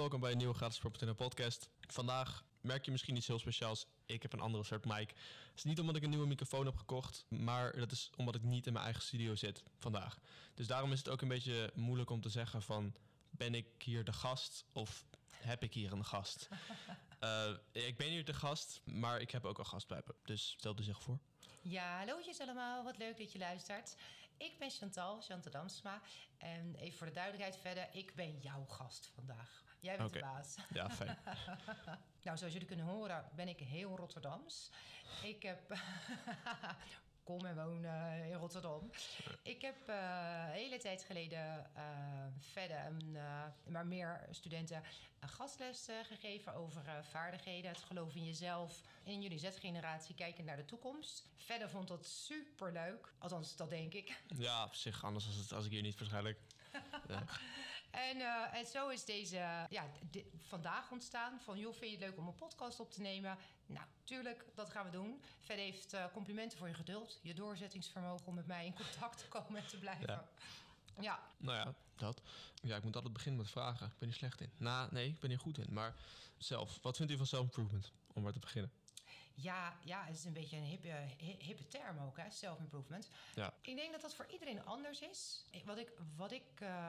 welkom bij een nieuwe gratis Property podcast. Vandaag merk je misschien iets heel speciaals. Ik heb een andere soort mic. Het is niet omdat ik een nieuwe microfoon heb gekocht, maar dat is omdat ik niet in mijn eigen studio zit vandaag. Dus daarom is het ook een beetje moeilijk om te zeggen van ben ik hier de gast of heb ik hier een gast? Uh, ik ben hier de gast, maar ik heb ook een gast bij me. Dus stel u zich voor. Ja, hallootjes allemaal. Wat leuk dat je luistert. Ik ben Chantal, Chantal Damsma. En even voor de duidelijkheid verder, ik ben jouw gast vandaag. Jij bent de baas. Ja, fijn. nou, zoals jullie kunnen horen, ben ik heel Rotterdams. Ik heb kom en woon in Rotterdam. Ik heb uh, een hele tijd geleden uh, verder, uh, maar meer studenten, een gastles gegeven over vaardigheden, het geloof in jezelf, in jullie Z-generatie kijken naar de toekomst. Verder vond dat super leuk, althans dat denk ik. Ja, op zich, anders was het als ik hier niet waarschijnlijk. Ja. En, uh, en zo is deze ja, vandaag ontstaan. Van joh, vind je het leuk om een podcast op te nemen? Nou, tuurlijk, dat gaan we doen. Verder heeft uh, complimenten voor je geduld, je doorzettingsvermogen om met mij in contact te komen en te blijven. Ja. Ja. Nou ja, dat. Ja, ik moet altijd beginnen met vragen. Ik ben hier slecht in. Nou, nee, ik ben hier goed in. Maar zelf, wat vindt u van self-improvement? Om maar te beginnen. Ja, ja, het is een beetje een hippe, hippe term ook, hè, self-improvement. Ja. Ik denk dat dat voor iedereen anders is. Wat ik, wat ik uh,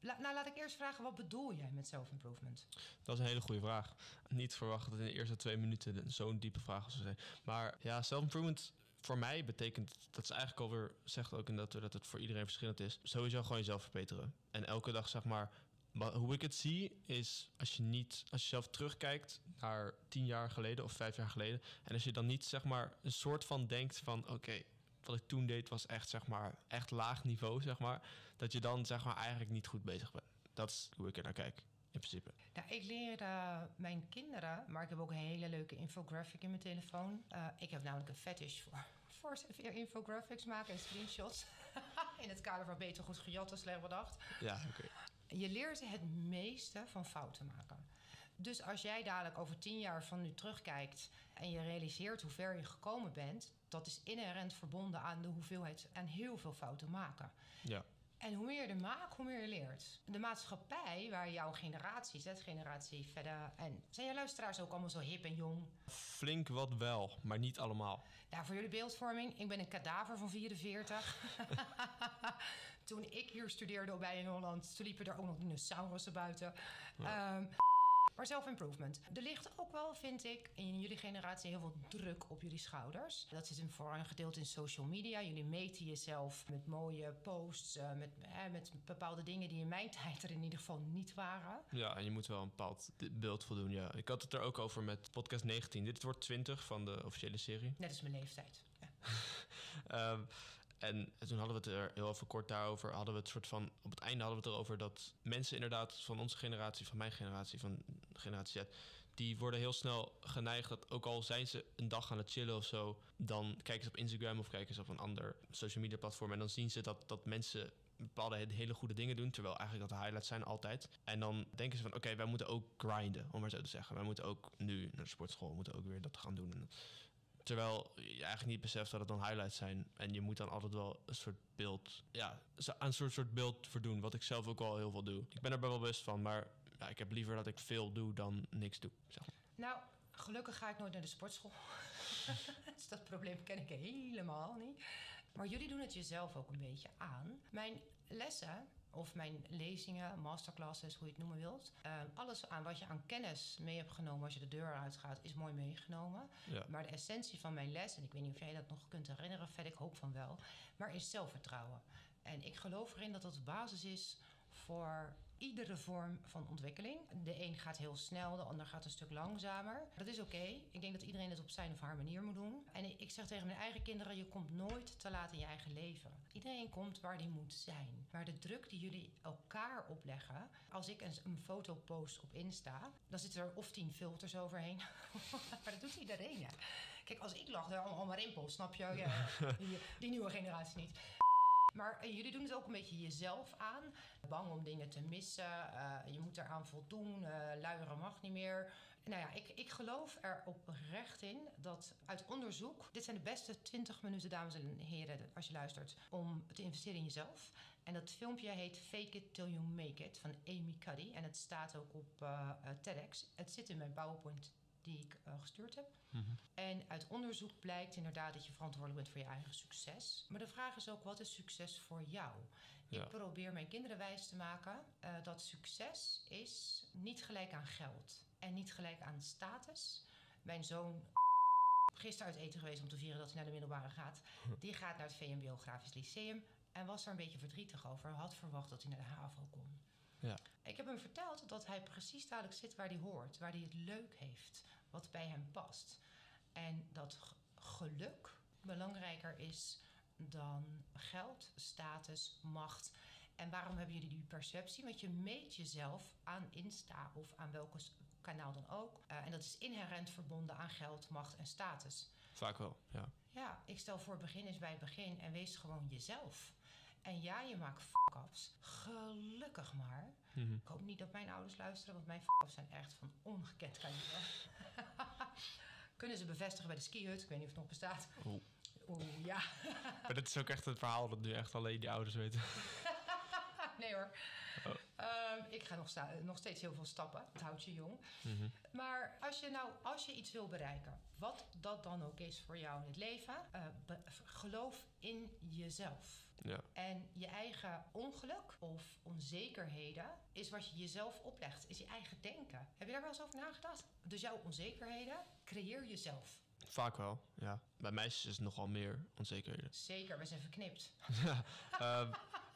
nou, laat ik eerst vragen, wat bedoel jij met self-improvement? Dat is een hele goede vraag. Niet verwachten dat in de eerste twee minuten zo'n diepe vraag zou zijn. Maar ja, self-improvement voor mij betekent, dat is eigenlijk alweer, zegt ook in dat, dat het voor iedereen verschillend is. Sowieso gewoon jezelf verbeteren. En elke dag zeg maar maar hoe ik het zie is als je niet, als je zelf terugkijkt naar tien jaar geleden of vijf jaar geleden. En als je dan niet zeg maar een soort van denkt van oké, wat ik toen deed was echt zeg maar echt laag niveau, zeg maar. Dat je dan zeg maar eigenlijk niet goed bezig bent. Dat is hoe ik er naar kijk. In principe. Nou, ik leer uh, mijn kinderen, maar ik heb ook een hele leuke infographic in mijn telefoon. Uh, ik heb namelijk een fetish voor, voor infographics maken en screenshots. in het kader van beter goed gejat als slecht bedacht. Ja, oké. Je leert het meeste van fouten maken. Dus als jij dadelijk over tien jaar van nu terugkijkt en je realiseert hoe ver je gekomen bent, dat is inherent verbonden aan de hoeveelheid en heel veel fouten maken. Ja. En hoe meer je er maakt, hoe meer je leert. De maatschappij waar jouw generatie, Z-generatie verder... en zijn je luisteraars ook allemaal zo hip en jong? Flink wat wel, maar niet allemaal. Nou, voor jullie beeldvorming, ik ben een kadaver van 44. toen ik hier studeerde bij in Holland, toen liepen er ook nog dinosaurussen buiten. Ja. Um, maar self-improvement. Er ligt ook wel, vind ik, in jullie generatie heel veel druk op jullie schouders. Dat zit hem voor een gedeelte in social media. Jullie meten jezelf met mooie posts, uh, met, met bepaalde dingen die in mijn tijd er in ieder geval niet waren. Ja, en je moet wel een bepaald beeld voldoen. Ja. Ik had het er ook over met podcast 19. Dit wordt 20 van de officiële serie. Net als mijn leeftijd. Ja. um, En toen hadden we het er heel even kort daarover. Hadden we het soort van. Op het einde hadden we het erover dat mensen inderdaad van onze generatie, van mijn generatie, van generatie Z, die worden heel snel geneigd dat ook al zijn ze een dag aan het chillen of zo, dan kijken ze op Instagram of kijken ze op een ander social media platform en dan zien ze dat, dat mensen bepaalde hele goede dingen doen, terwijl eigenlijk dat de highlights zijn altijd. En dan denken ze van, oké, wij moeten ook grinden, om maar zo te zeggen. Wij moeten ook nu naar de sportschool, moeten ook weer dat gaan doen. Terwijl je eigenlijk niet beseft dat het dan highlights zijn. En je moet dan altijd wel een soort beeld, ja, een soort, soort beeld verdoen. Wat ik zelf ook al heel veel doe. Ik ben er wel bewust van, maar ja, ik heb liever dat ik veel doe dan niks doe. Nou, gelukkig ga ik nooit naar de sportschool. dus dat probleem ken ik helemaal niet. Maar jullie doen het jezelf ook een beetje aan. Mijn lessen of mijn lezingen, masterclasses, hoe je het noemen wilt. Uh, alles aan wat je aan kennis mee hebt genomen als je de deur uitgaat, is mooi meegenomen. Ja. Maar de essentie van mijn les, en ik weet niet of jij dat nog kunt herinneren, vet ik hoop van wel, maar is zelfvertrouwen. En ik geloof erin dat dat de basis is voor iedere vorm van ontwikkeling. De een gaat heel snel, de ander gaat een stuk langzamer. Dat is oké. Ik denk dat iedereen het op zijn of haar manier moet doen. En ik zeg tegen mijn eigen kinderen: je komt nooit te laat in je eigen leven. Iedereen komt waar die moet zijn. Maar de druk die jullie elkaar opleggen. Als ik een, foto post op Insta, dan zitten er of tien filters overheen. maar dat doet iedereen. Kijk, als ik lach, dan allemaal rimpels, snap je? Ja, die, die nieuwe generatie niet. Maar eh, jullie doen het ook een beetje jezelf aan. Bang om dingen te missen. Uh, je moet eraan voldoen. Uh, luieren mag niet meer. Nou ja, ik, ik geloof er oprecht in dat uit onderzoek... Dit zijn de beste 20 minuten, dames en heren, als je luistert... om te investeren in jezelf. En dat filmpje heet Fake It Till You Make It van Amy Cuddy. En het staat ook op TEDx. Het zit in mijn PowerPoint die ik uh, gestuurd heb. Mhm. En uit onderzoek blijkt inderdaad dat je verantwoordelijk bent voor je eigen succes. Maar de vraag is ook, wat is succes voor jou? Ja. Ik probeer mijn kinderen wijs te maken uh, dat succes is niet gelijk aan geld. En niet gelijk aan status. Mijn zoon gisteren uit eten geweest om te vieren dat hij naar de middelbare gaat. Die gaat naar het VMBO Grafisch Lyceum. En was er een beetje verdrietig over. Had verwacht dat hij naar de HAVO kon. Ja. Ik heb hem verteld dat hij precies duidelijk zit waar hij hoort. Waar hij het leuk heeft. Wat bij hem past. En dat geluk belangrijker is dan geld, status, macht. En waarom hebben jullie die perceptie? Want je meet jezelf aan Insta of aan welke kanaal dan ook. Uh, en dat is inherent verbonden aan geld, macht en status. Vaak wel, ja. Ja, ik stel voor begin is bij het begin en wees gewoon jezelf. En ja, je maakt fuck-ups. Gelukkig maar. Mm -hmm. Ik hoop niet dat mijn ouders luisteren, want mijn fuck-ups zijn echt van ongekend kaliber. Kunnen ze bevestigen bij de skihut? Ik weet niet of het nog bestaat. Oeh. Oeh, ja. maar dit is ook echt het verhaal dat nu echt alleen die ouders weten. nee hoor. Um, ik ga nog, sta- nog, steeds heel veel stappen. Het houdt je jong. Mm -hmm. Maar als je nou als je iets wil bereiken, wat dat dan ook is voor jou in het leven, uh, be- geloof in jezelf. Ja. En je eigen ongeluk of onzekerheden is wat je jezelf oplegt, is je eigen denken. Heb je daar wel eens over nagedacht? Dus jouw onzekerheden creëer jezelf. Vaak wel, ja. Bij meisjes is het nogal meer onzekerheden. Zeker, we zijn verknipt. ja, um,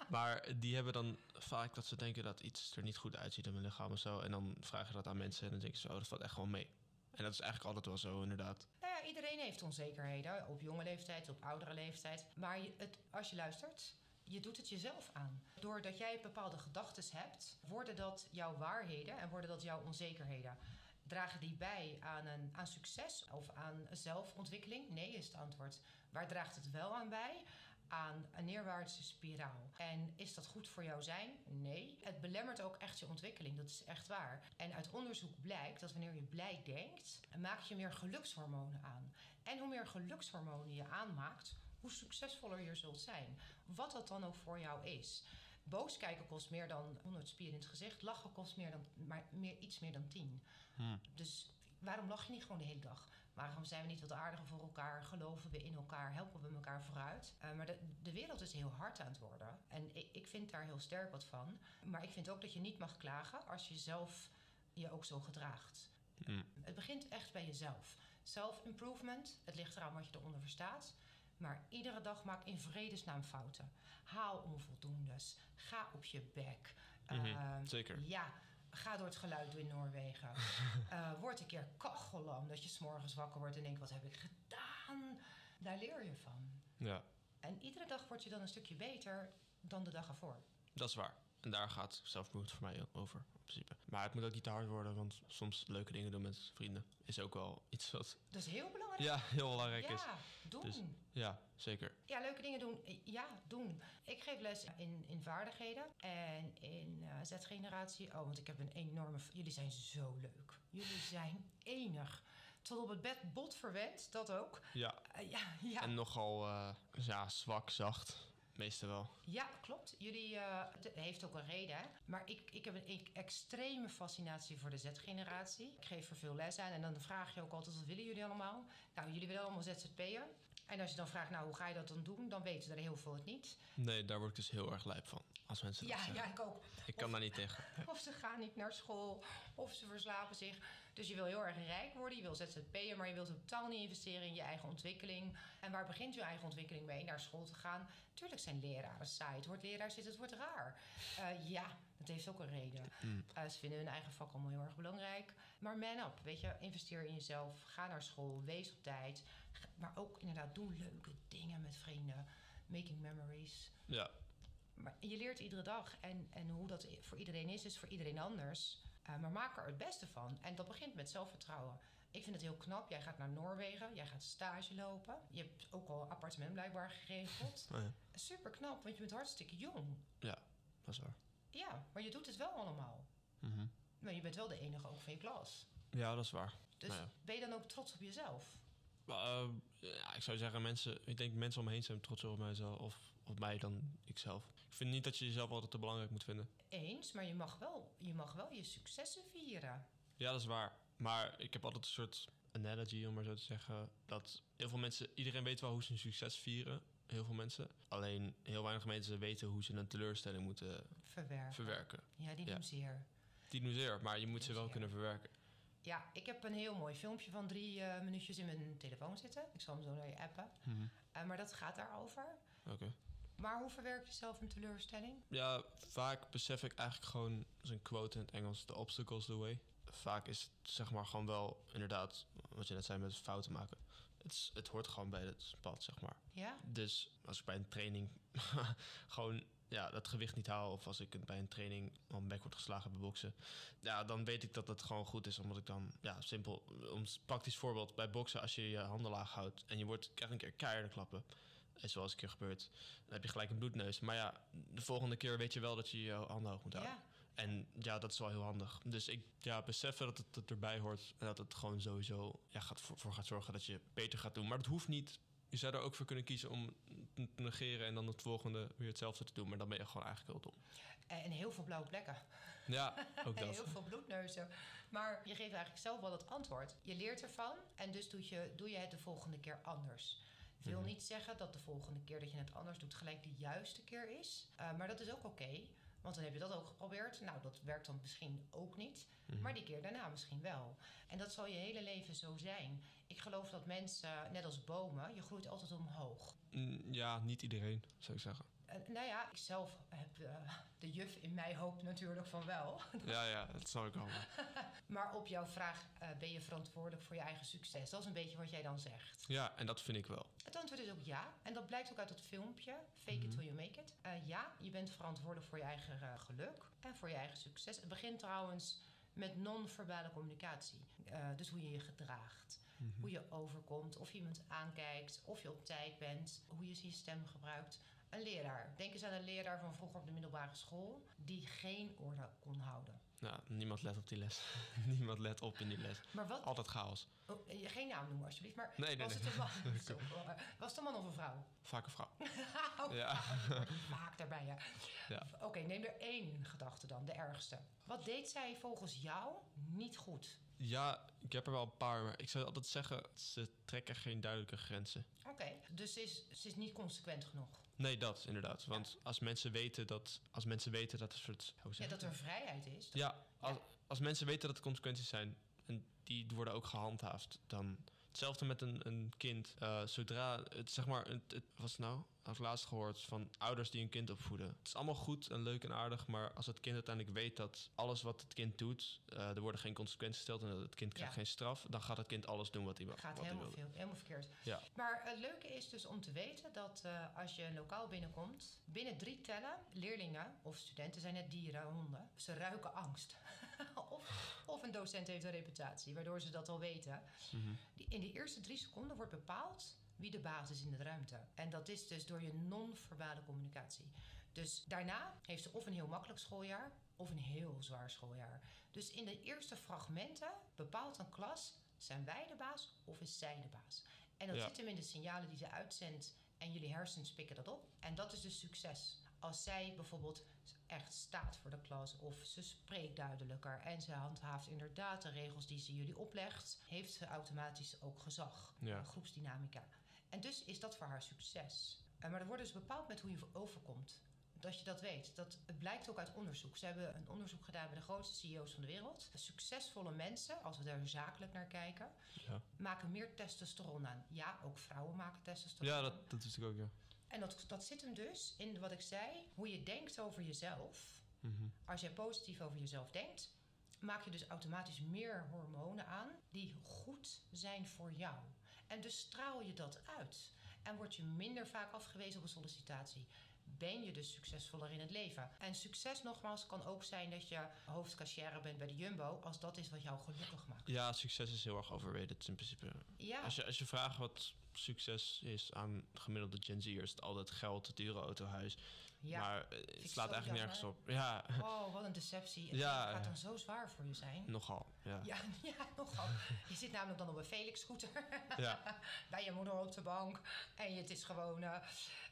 maar die hebben dan vaak dat ze denken dat iets er niet goed uitziet in mijn lichaam of zo. En dan vragen ze dat aan mensen en dan denken ze, oh, dat valt echt gewoon mee. En dat is eigenlijk altijd wel zo, inderdaad. Nou ja, iedereen heeft onzekerheden. Op jonge leeftijd, op oudere leeftijd. Maar het, als je luistert, je doet het jezelf aan. Doordat jij bepaalde gedachten hebt, worden dat jouw waarheden en worden dat jouw onzekerheden. Dragen die bij aan, een, aan succes of aan zelfontwikkeling? Nee, is het antwoord. Waar draagt het wel aan bij? Aan een neerwaartse spiraal. En is dat goed voor jou zijn? Nee. Het belemmert ook echt je ontwikkeling, dat is echt waar. En uit onderzoek blijkt dat wanneer je blij denkt, maak je meer gelukshormonen aan. En hoe meer gelukshormonen je aanmaakt, hoe succesvoller je zult zijn. Wat dat dan ook voor jou is. Boos kijken kost meer dan 100 spieren in het gezicht. Lachen kost meer dan, maar meer, iets meer dan 10. Hmm. Dus waarom lach je niet gewoon de hele dag? Waarom zijn we niet wat aardiger voor elkaar? Geloven we in elkaar? Helpen we elkaar vooruit? Uh, maar de, de, wereld is heel hard aan het worden. En ik, ik vind daar heel sterk wat van. Maar ik vind ook dat je niet mag klagen als je zelf je ook zo gedraagt. Hmm. Het begint echt bij jezelf. Self-improvement, het ligt eraan wat je eronder verstaat. Maar iedere dag maak in vredesnaam fouten. Haal onvoldoendes. Ga op je bek. Mm -hmm. uh, Zeker. Ja, ga door het geluid in Noorwegen. uh, word een keer kachelam. Dat je s'morgens wakker wordt en denkt, wat heb ik gedaan? Daar leer je van. Ja, En iedere dag word je dan een stukje beter dan de dag ervoor. dat is waar. En daar gaat zelfmoed voor mij over, in principe. Maar het moet ook niet te hard worden, want soms leuke dingen doen met vrienden is ook wel iets wat Dat is heel belangrijk. ja, heel belangrijk is. Ja, doen. Dus- Ja, zeker. Ja, leuke dingen doen. Ja, doen. Ik geef les in, in vaardigheden en in uh, Z-generatie. Oh, want ik heb een enorme... Jullie zijn zo leuk. Jullie zijn enig. Tot op het bed bot verwend, dat ook. Ja, Uh, ja, ja. en nogal uh, ja, zwak, zacht. Meestal wel. ja, klopt. Jullie uh, heeft ook een reden. Hè? Maar ik, ik heb een e- extreme fascinatie voor de Z-generatie. Ik geef er veel les aan en dan vraag je ook altijd: wat willen jullie allemaal? Nou, jullie willen allemaal ZZP'en. En als je dan vraagt, nou, hoe ga je dat dan doen? Dan weten er heel veel het niet. Nee, daar word ik dus heel erg lijp van. Als mensen dat Ja, zeggen. ja, ik ook. Ik kan daar niet tegen. Of ze gaan niet naar school, of ze verslapen zich. Dus je wil heel erg rijk worden, je wil ZZP'en, maar je wilt totaal niet investeren in je eigen ontwikkeling. En waar begint je eigen ontwikkeling mee? Naar school te gaan. Tuurlijk zijn leraren saai. Het woord leraar zit, het wordt raar. Uh, ja, dat heeft ook een reden. Mm. Uh, ze vinden hun eigen vak allemaal heel erg belangrijk. Maar man up, weet je, investeer in jezelf. Ga naar school, wees op tijd. Maar ook inderdaad, doe leuke dingen met vrienden. Making memories. Ja, Maar je leert iedere dag. En, en hoe dat voor iedereen is, is voor iedereen anders. Uh, maar maak er het beste van. En dat begint met zelfvertrouwen. Ik vind het heel knap. Jij gaat naar Noorwegen. Jij gaat stage lopen. Je hebt ook al een appartement blijkbaar geregeld. oh ja. Super knap, want je bent hartstikke jong. ja, dat is waar. Ja, maar je doet het wel allemaal. Mhm. Maar je bent wel de enige ook van je klas. Ja, dat is waar. Dus Nou ja. ben je dan ook trots op jezelf? Eh, ja, ik zou zeggen, mensen, ik denk mensen om me heen zijn trotser op mijzelf of op mij dan ikzelf. Ik vind niet dat je jezelf altijd te belangrijk moet vinden. Eens, maar je mag wel je, mag wel je successen vieren. Ja, dat is waar. Maar ik heb altijd een soort analogy, om maar zo te zeggen. Dat heel veel mensen, iedereen weet wel hoe ze een succes vieren. Heel veel mensen. Alleen heel weinig mensen weten hoe ze een teleurstelling moeten Verwerken. verwerken. Ja, die Ja. doen zeer. Niet hoezeer, maar je moet ze wel kunnen verwerken. Ja, ik heb een heel mooi filmpje van drie eh, minuutjes in mijn telefoon zitten. Ik zal hem zo naar je appen. Eh, maar dat gaat daarover. Oké. Maar hoe verwerk je zelf een teleurstelling? Ja, vaak besef ik eigenlijk gewoon, dat een quote in het Engels, the obstacles the way. Vaak is het zeg maar gewoon wel inderdaad, wat je net zei met fouten maken. Het, het hoort gewoon bij het pad, zeg maar. Ja? Dus als ik bij een training gewoon ja, dat gewicht niet haal... of als ik bij een training al mijn bek word geslagen bij boksen... ja, dan weet ik dat het gewoon goed is. Omdat ik dan, ja, simpel... Om praktisch voorbeeld, bij boksen als je je handen laag houdt... en je wordt krijgt een keer keiharde klappen... en zoals een keer gebeurt, dan heb je gelijk een bloedneus. Maar ja, de volgende keer weet je wel dat je je handen hoog moet houden. Ja. En ja, dat is wel heel handig. Dus ik ja, beseffen dat het, erbij hoort. En dat het gewoon sowieso ja, gaat voor, voor gaat zorgen dat je beter gaat doen. Maar dat hoeft niet. Je zou er ook voor kunnen kiezen om te negeren en dan het volgende weer hetzelfde te doen. Maar dan ben je gewoon eigenlijk heel dom. En heel veel blauwe plekken. Ja, ook En dat. heel veel bloedneuzen. Maar je geeft eigenlijk zelf wel het antwoord. Je leert ervan en dus doe je, doe je het de volgende keer anders. Wil Mhm. niet zeggen dat de volgende keer dat je het anders doet gelijk de juiste keer is. Eh, maar dat is ook oké. want dan heb je dat ook geprobeerd. Nou, dat werkt dan misschien ook niet. Mhm. Maar die keer daarna misschien wel. En dat zal je hele leven zo zijn. Ik geloof dat mensen, net als bomen, je groeit altijd omhoog. Mm, Ja, niet iedereen, zou ik zeggen. Eh, nou ja, ik zelf heb eh, de juf in mij hoopt natuurlijk van wel. Ja, ja, dat snap ik al. Maar op jouw vraag, ben je verantwoordelijk voor je eigen succes? Dat is een beetje wat jij dan zegt. Ja, en dat vind ik wel. Het antwoord is ook ja. En dat blijkt ook uit het filmpje. Fake it Mhm. till you make it. Eh, ja, je bent verantwoordelijk voor je eigen eh, geluk en voor je eigen succes. Het begint trouwens met non-verbale communicatie. Eh, dus hoe je je gedraagt. Mhm. Hoe je overkomt, of je iemand aankijkt, of je op tijd bent, hoe je je stem gebruikt. Een leraar. Denk eens aan een leraar van vroeger op de middelbare school die geen orde kon houden. Nou, niemand let op die les. niemand let op in die les. Maar wat Altijd chaos. Oh, eh, geen naam noemen alsjeblieft, maar Nee, nee, was, nee. Het een man, was het een man of een vrouw? Vaak een vrouw. Oh, Ja. Vaak daarbij, ja. Ja. Oké, neem er één gedachte dan, de ergste. Wat deed zij volgens jou niet goed? Ja, ik heb er wel een paar, maar ik zou altijd zeggen, ze trekken geen duidelijke grenzen. Oké, dus ze is, ze is niet consequent genoeg. Nee, dat inderdaad. Want als mensen weten dat, als mensen weten dat er soort, hoe Ja, dat er vrijheid is. Ja, als, als mensen weten dat er consequenties zijn en die worden ook gehandhaafd, dan hetzelfde met een, een kind. Eh, zodra het zeg maar, het, het was nou, had ik laatst gehoord van ouders die een kind opvoeden. Het is allemaal goed en leuk en aardig, maar als het kind uiteindelijk weet dat alles wat het kind doet, eh, er worden geen consequenties gesteld en dat het kind krijgt Ja. geen straf, dan gaat het kind alles doen wat hij wil. gaat wat helemaal, veel, helemaal verkeerd. Ja. Maar het leuke is dus om te weten dat eh, als je lokaal binnenkomt, binnen drie tellen, leerlingen of studenten zijn net dieren, honden, ze ruiken angst. of, of een docent heeft een reputatie, waardoor ze dat al weten. Mhm. Die- In de eerste drie seconden wordt bepaald wie de baas is in de ruimte. En dat is dus door je non-verbale communicatie. Dus daarna heeft ze of een heel makkelijk schooljaar of een heel zwaar schooljaar. Dus in de eerste fragmenten bepaalt een klas: zijn wij de baas of is zij de baas? En dat Ja. zit hem in de signalen die ze uitzendt en jullie hersens pikken dat op. En dat is dus succes. Als zij bijvoorbeeld echt staat voor de klas of ze spreekt duidelijker en ze handhaaft inderdaad de regels die ze jullie oplegt, heeft ze automatisch ook gezag, Ja. eh, groepsdynamica. En dus is dat voor haar succes. Eh, maar dat wordt dus bepaald met hoe je overkomt. Dat je dat weet. Dat, het blijkt ook uit onderzoek. Ze hebben een onderzoek gedaan bij de grootste CEO's van de wereld. Succesvolle mensen, als we daar zakelijk naar kijken, Ja, maken meer testosteron aan. Ja, ook vrouwen maken testosteron ja dat, dat wist ik ook, ja. En dat, dat zit hem dus in wat ik zei. Hoe je denkt over jezelf. Mhm. Als jij positief over jezelf denkt, maak je dus automatisch meer hormonen aan die goed zijn voor jou. En dus straal je dat uit. En word je minder vaak afgewezen op een sollicitatie. Ben je dus succesvoller in het leven. En succes nogmaals kan ook zijn dat je hoofdcassière bent bij de Jumbo, als dat is wat jou gelukkig maakt. Ja, succes is heel erg overrated in principe. Ja, Als je, als je vraagt wat succes is aan gemiddelde Gen Z'ers. Het Altijd geld, het dure autohuis. Ja. maar eh, het slaat zo eigenlijk nergens op. Ja, Oh, wat een deceptie. Het Ja, gaat dan zo zwaar voor je zijn. nogal. Ja. Ja, ja, nogal. Je zit namelijk dan op een Felix-scooter Ja. bij je moeder op de bank. En het is gewoon... eh,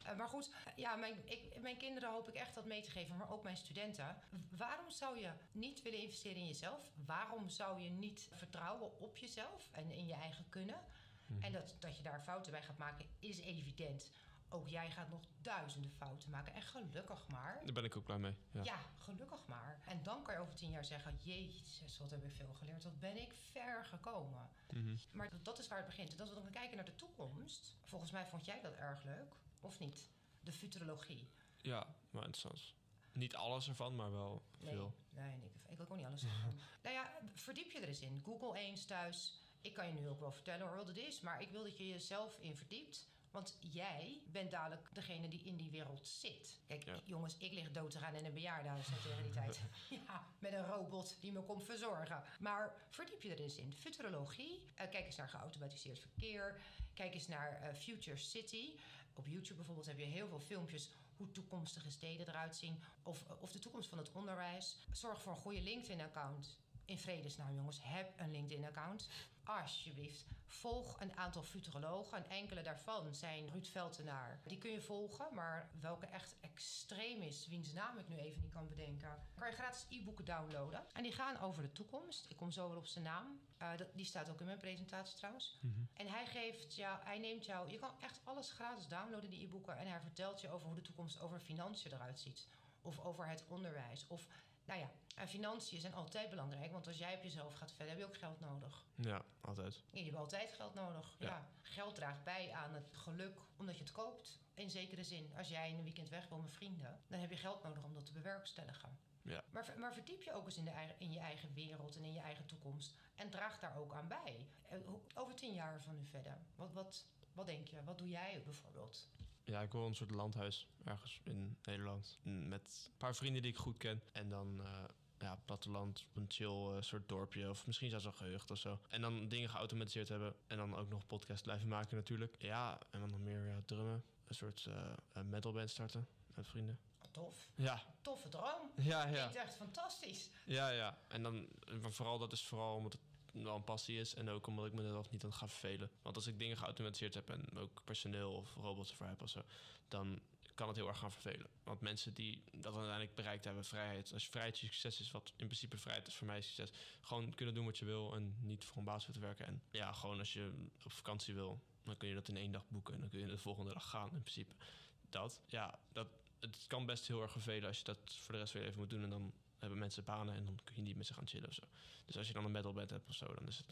eh, maar goed, ja, mijn, ik, mijn kinderen hoop ik echt dat mee te geven, maar ook mijn studenten. Waarom zou je niet willen investeren in jezelf? Waarom zou je niet vertrouwen op jezelf en in je eigen kunnen? Mhm. En dat, dat je daar fouten bij gaat maken, is evident. Ook jij gaat nog duizenden fouten maken. En gelukkig maar. Daar ben ik ook blij mee. Ja. Ja, gelukkig maar. En dan kan je over tien jaar zeggen: Jezus, wat heb ik veel geleerd. Wat ben ik ver gekomen. Mhm. Maar dat is waar het begint. En als we dan kijken naar de toekomst. Volgens mij vond jij dat erg leuk, of niet? De futurologie. ja, maar interessant. Niet alles ervan, maar wel Nee, veel. nee, ik, ik wil ook niet alles zeggen. nou ja, verdiep je er eens in. Google eens thuis. Ik kan je nu ook wel vertellen hoor, wat het is. Maar ik wil dat je jezelf in verdiept. Want jij bent dadelijk degene die in die wereld zit. Kijk, Ja. jongens, ik lig dood te gaan in een bejaardenhuis tegen die tijd. ja, met een robot die me komt verzorgen. Maar verdiep je er eens in. Futurologie. eh, kijk eens naar geautomatiseerd verkeer. Kijk eens naar eh, Future City. Op YouTube bijvoorbeeld heb je heel veel filmpjes hoe toekomstige steden eruit zien. Of, of de toekomst van het onderwijs. Zorg voor een goede LinkedIn-account. In vredesnaam, jongens, heb een LinkedIn-account. Alsjeblieft. Volg een aantal futurologen. En enkele daarvan zijn Ruud Veltenaar. Die kun je volgen. Maar welke echt extreem is, wiens naam ik nu even niet kan bedenken. kan je gratis e-boeken downloaden. En die gaan over de toekomst. Ik kom zo weer op zijn naam. Eh, die staat ook in mijn presentatie trouwens. Mhm. En hij geeft jou, hij neemt jou, je kan echt alles gratis downloaden, die e-boeken. En hij vertelt je over hoe de toekomst over financiën eruit ziet. Of over het onderwijs. Of, nou ja, en financiën zijn altijd belangrijk. Want als jij op jezelf gaat verder, heb je ook geld nodig. Ja, altijd. Ja, je hebt altijd geld nodig. Ja. Ja. Geld draagt bij aan het geluk omdat je het koopt. In zekere zin. Als jij in een weekend weg wil met vrienden, dan heb je geld nodig om dat te bewerkstelligen. Ja. Maar, maar verdiep je ook eens in, de in je eigen wereld en in je eigen toekomst. En draag daar ook aan bij. Eh, Over tien jaar van nu verder. Wat, wat, wat denk je? Wat doe jij bijvoorbeeld? Ja, ik wil een soort landhuis ergens in Nederland. Mm, Met een paar vrienden die ik goed ken. En dan eh, ja, platteland, een chill eh, soort dorpje. Of misschien zelfs een gehucht of zo. En dan dingen geautomatiseerd hebben. En dan ook nog podcast blijven maken natuurlijk. Ja, en dan nog meer ja, drummen. Een soort eh, metalband starten met vrienden. Tof. Ja, Toffe droom. ja, ja. Klinkt echt fantastisch. Ja, ja. En dan vooral dat is vooral omdat het wel een passie is. En ook omdat ik mezelf niet aan het ga vervelen. Want als ik dingen geautomatiseerd heb en ook personeel of robots ervoor heb of zo, dan kan het heel erg gaan vervelen. Want mensen die dat dan uiteindelijk bereikt hebben, vrijheid. Als vrijheid succes is, wat in principe vrijheid is voor mij succes. Gewoon kunnen doen wat je wil en niet voor een baas hoeven te werken. En ja, gewoon als je op vakantie wil, dan kun je dat in één dag boeken. En dan kun je de volgende dag gaan in principe. Dat, ja, dat, het kan best heel erg vervelen als je dat voor de rest weer even moet doen. En dan hebben mensen banen en dan kun je niet met ze gaan chillen of zo. Dus als je dan een metalband hebt of zo, dan is het,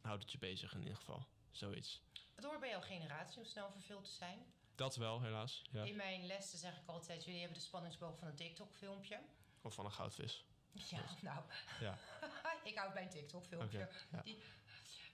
houdt het je bezig in ieder geval. Zoiets. Het hoort bij jouw generatie om snel verveeld te zijn. Dat wel, helaas. Ja. In mijn lessen zeg ik altijd: jullie hebben de spanningsboog van een TikTok-filmpje. Of van een goudvis. Ja, nou, Ja. ik houd bij een TikTok-filmpje. Ja. Die-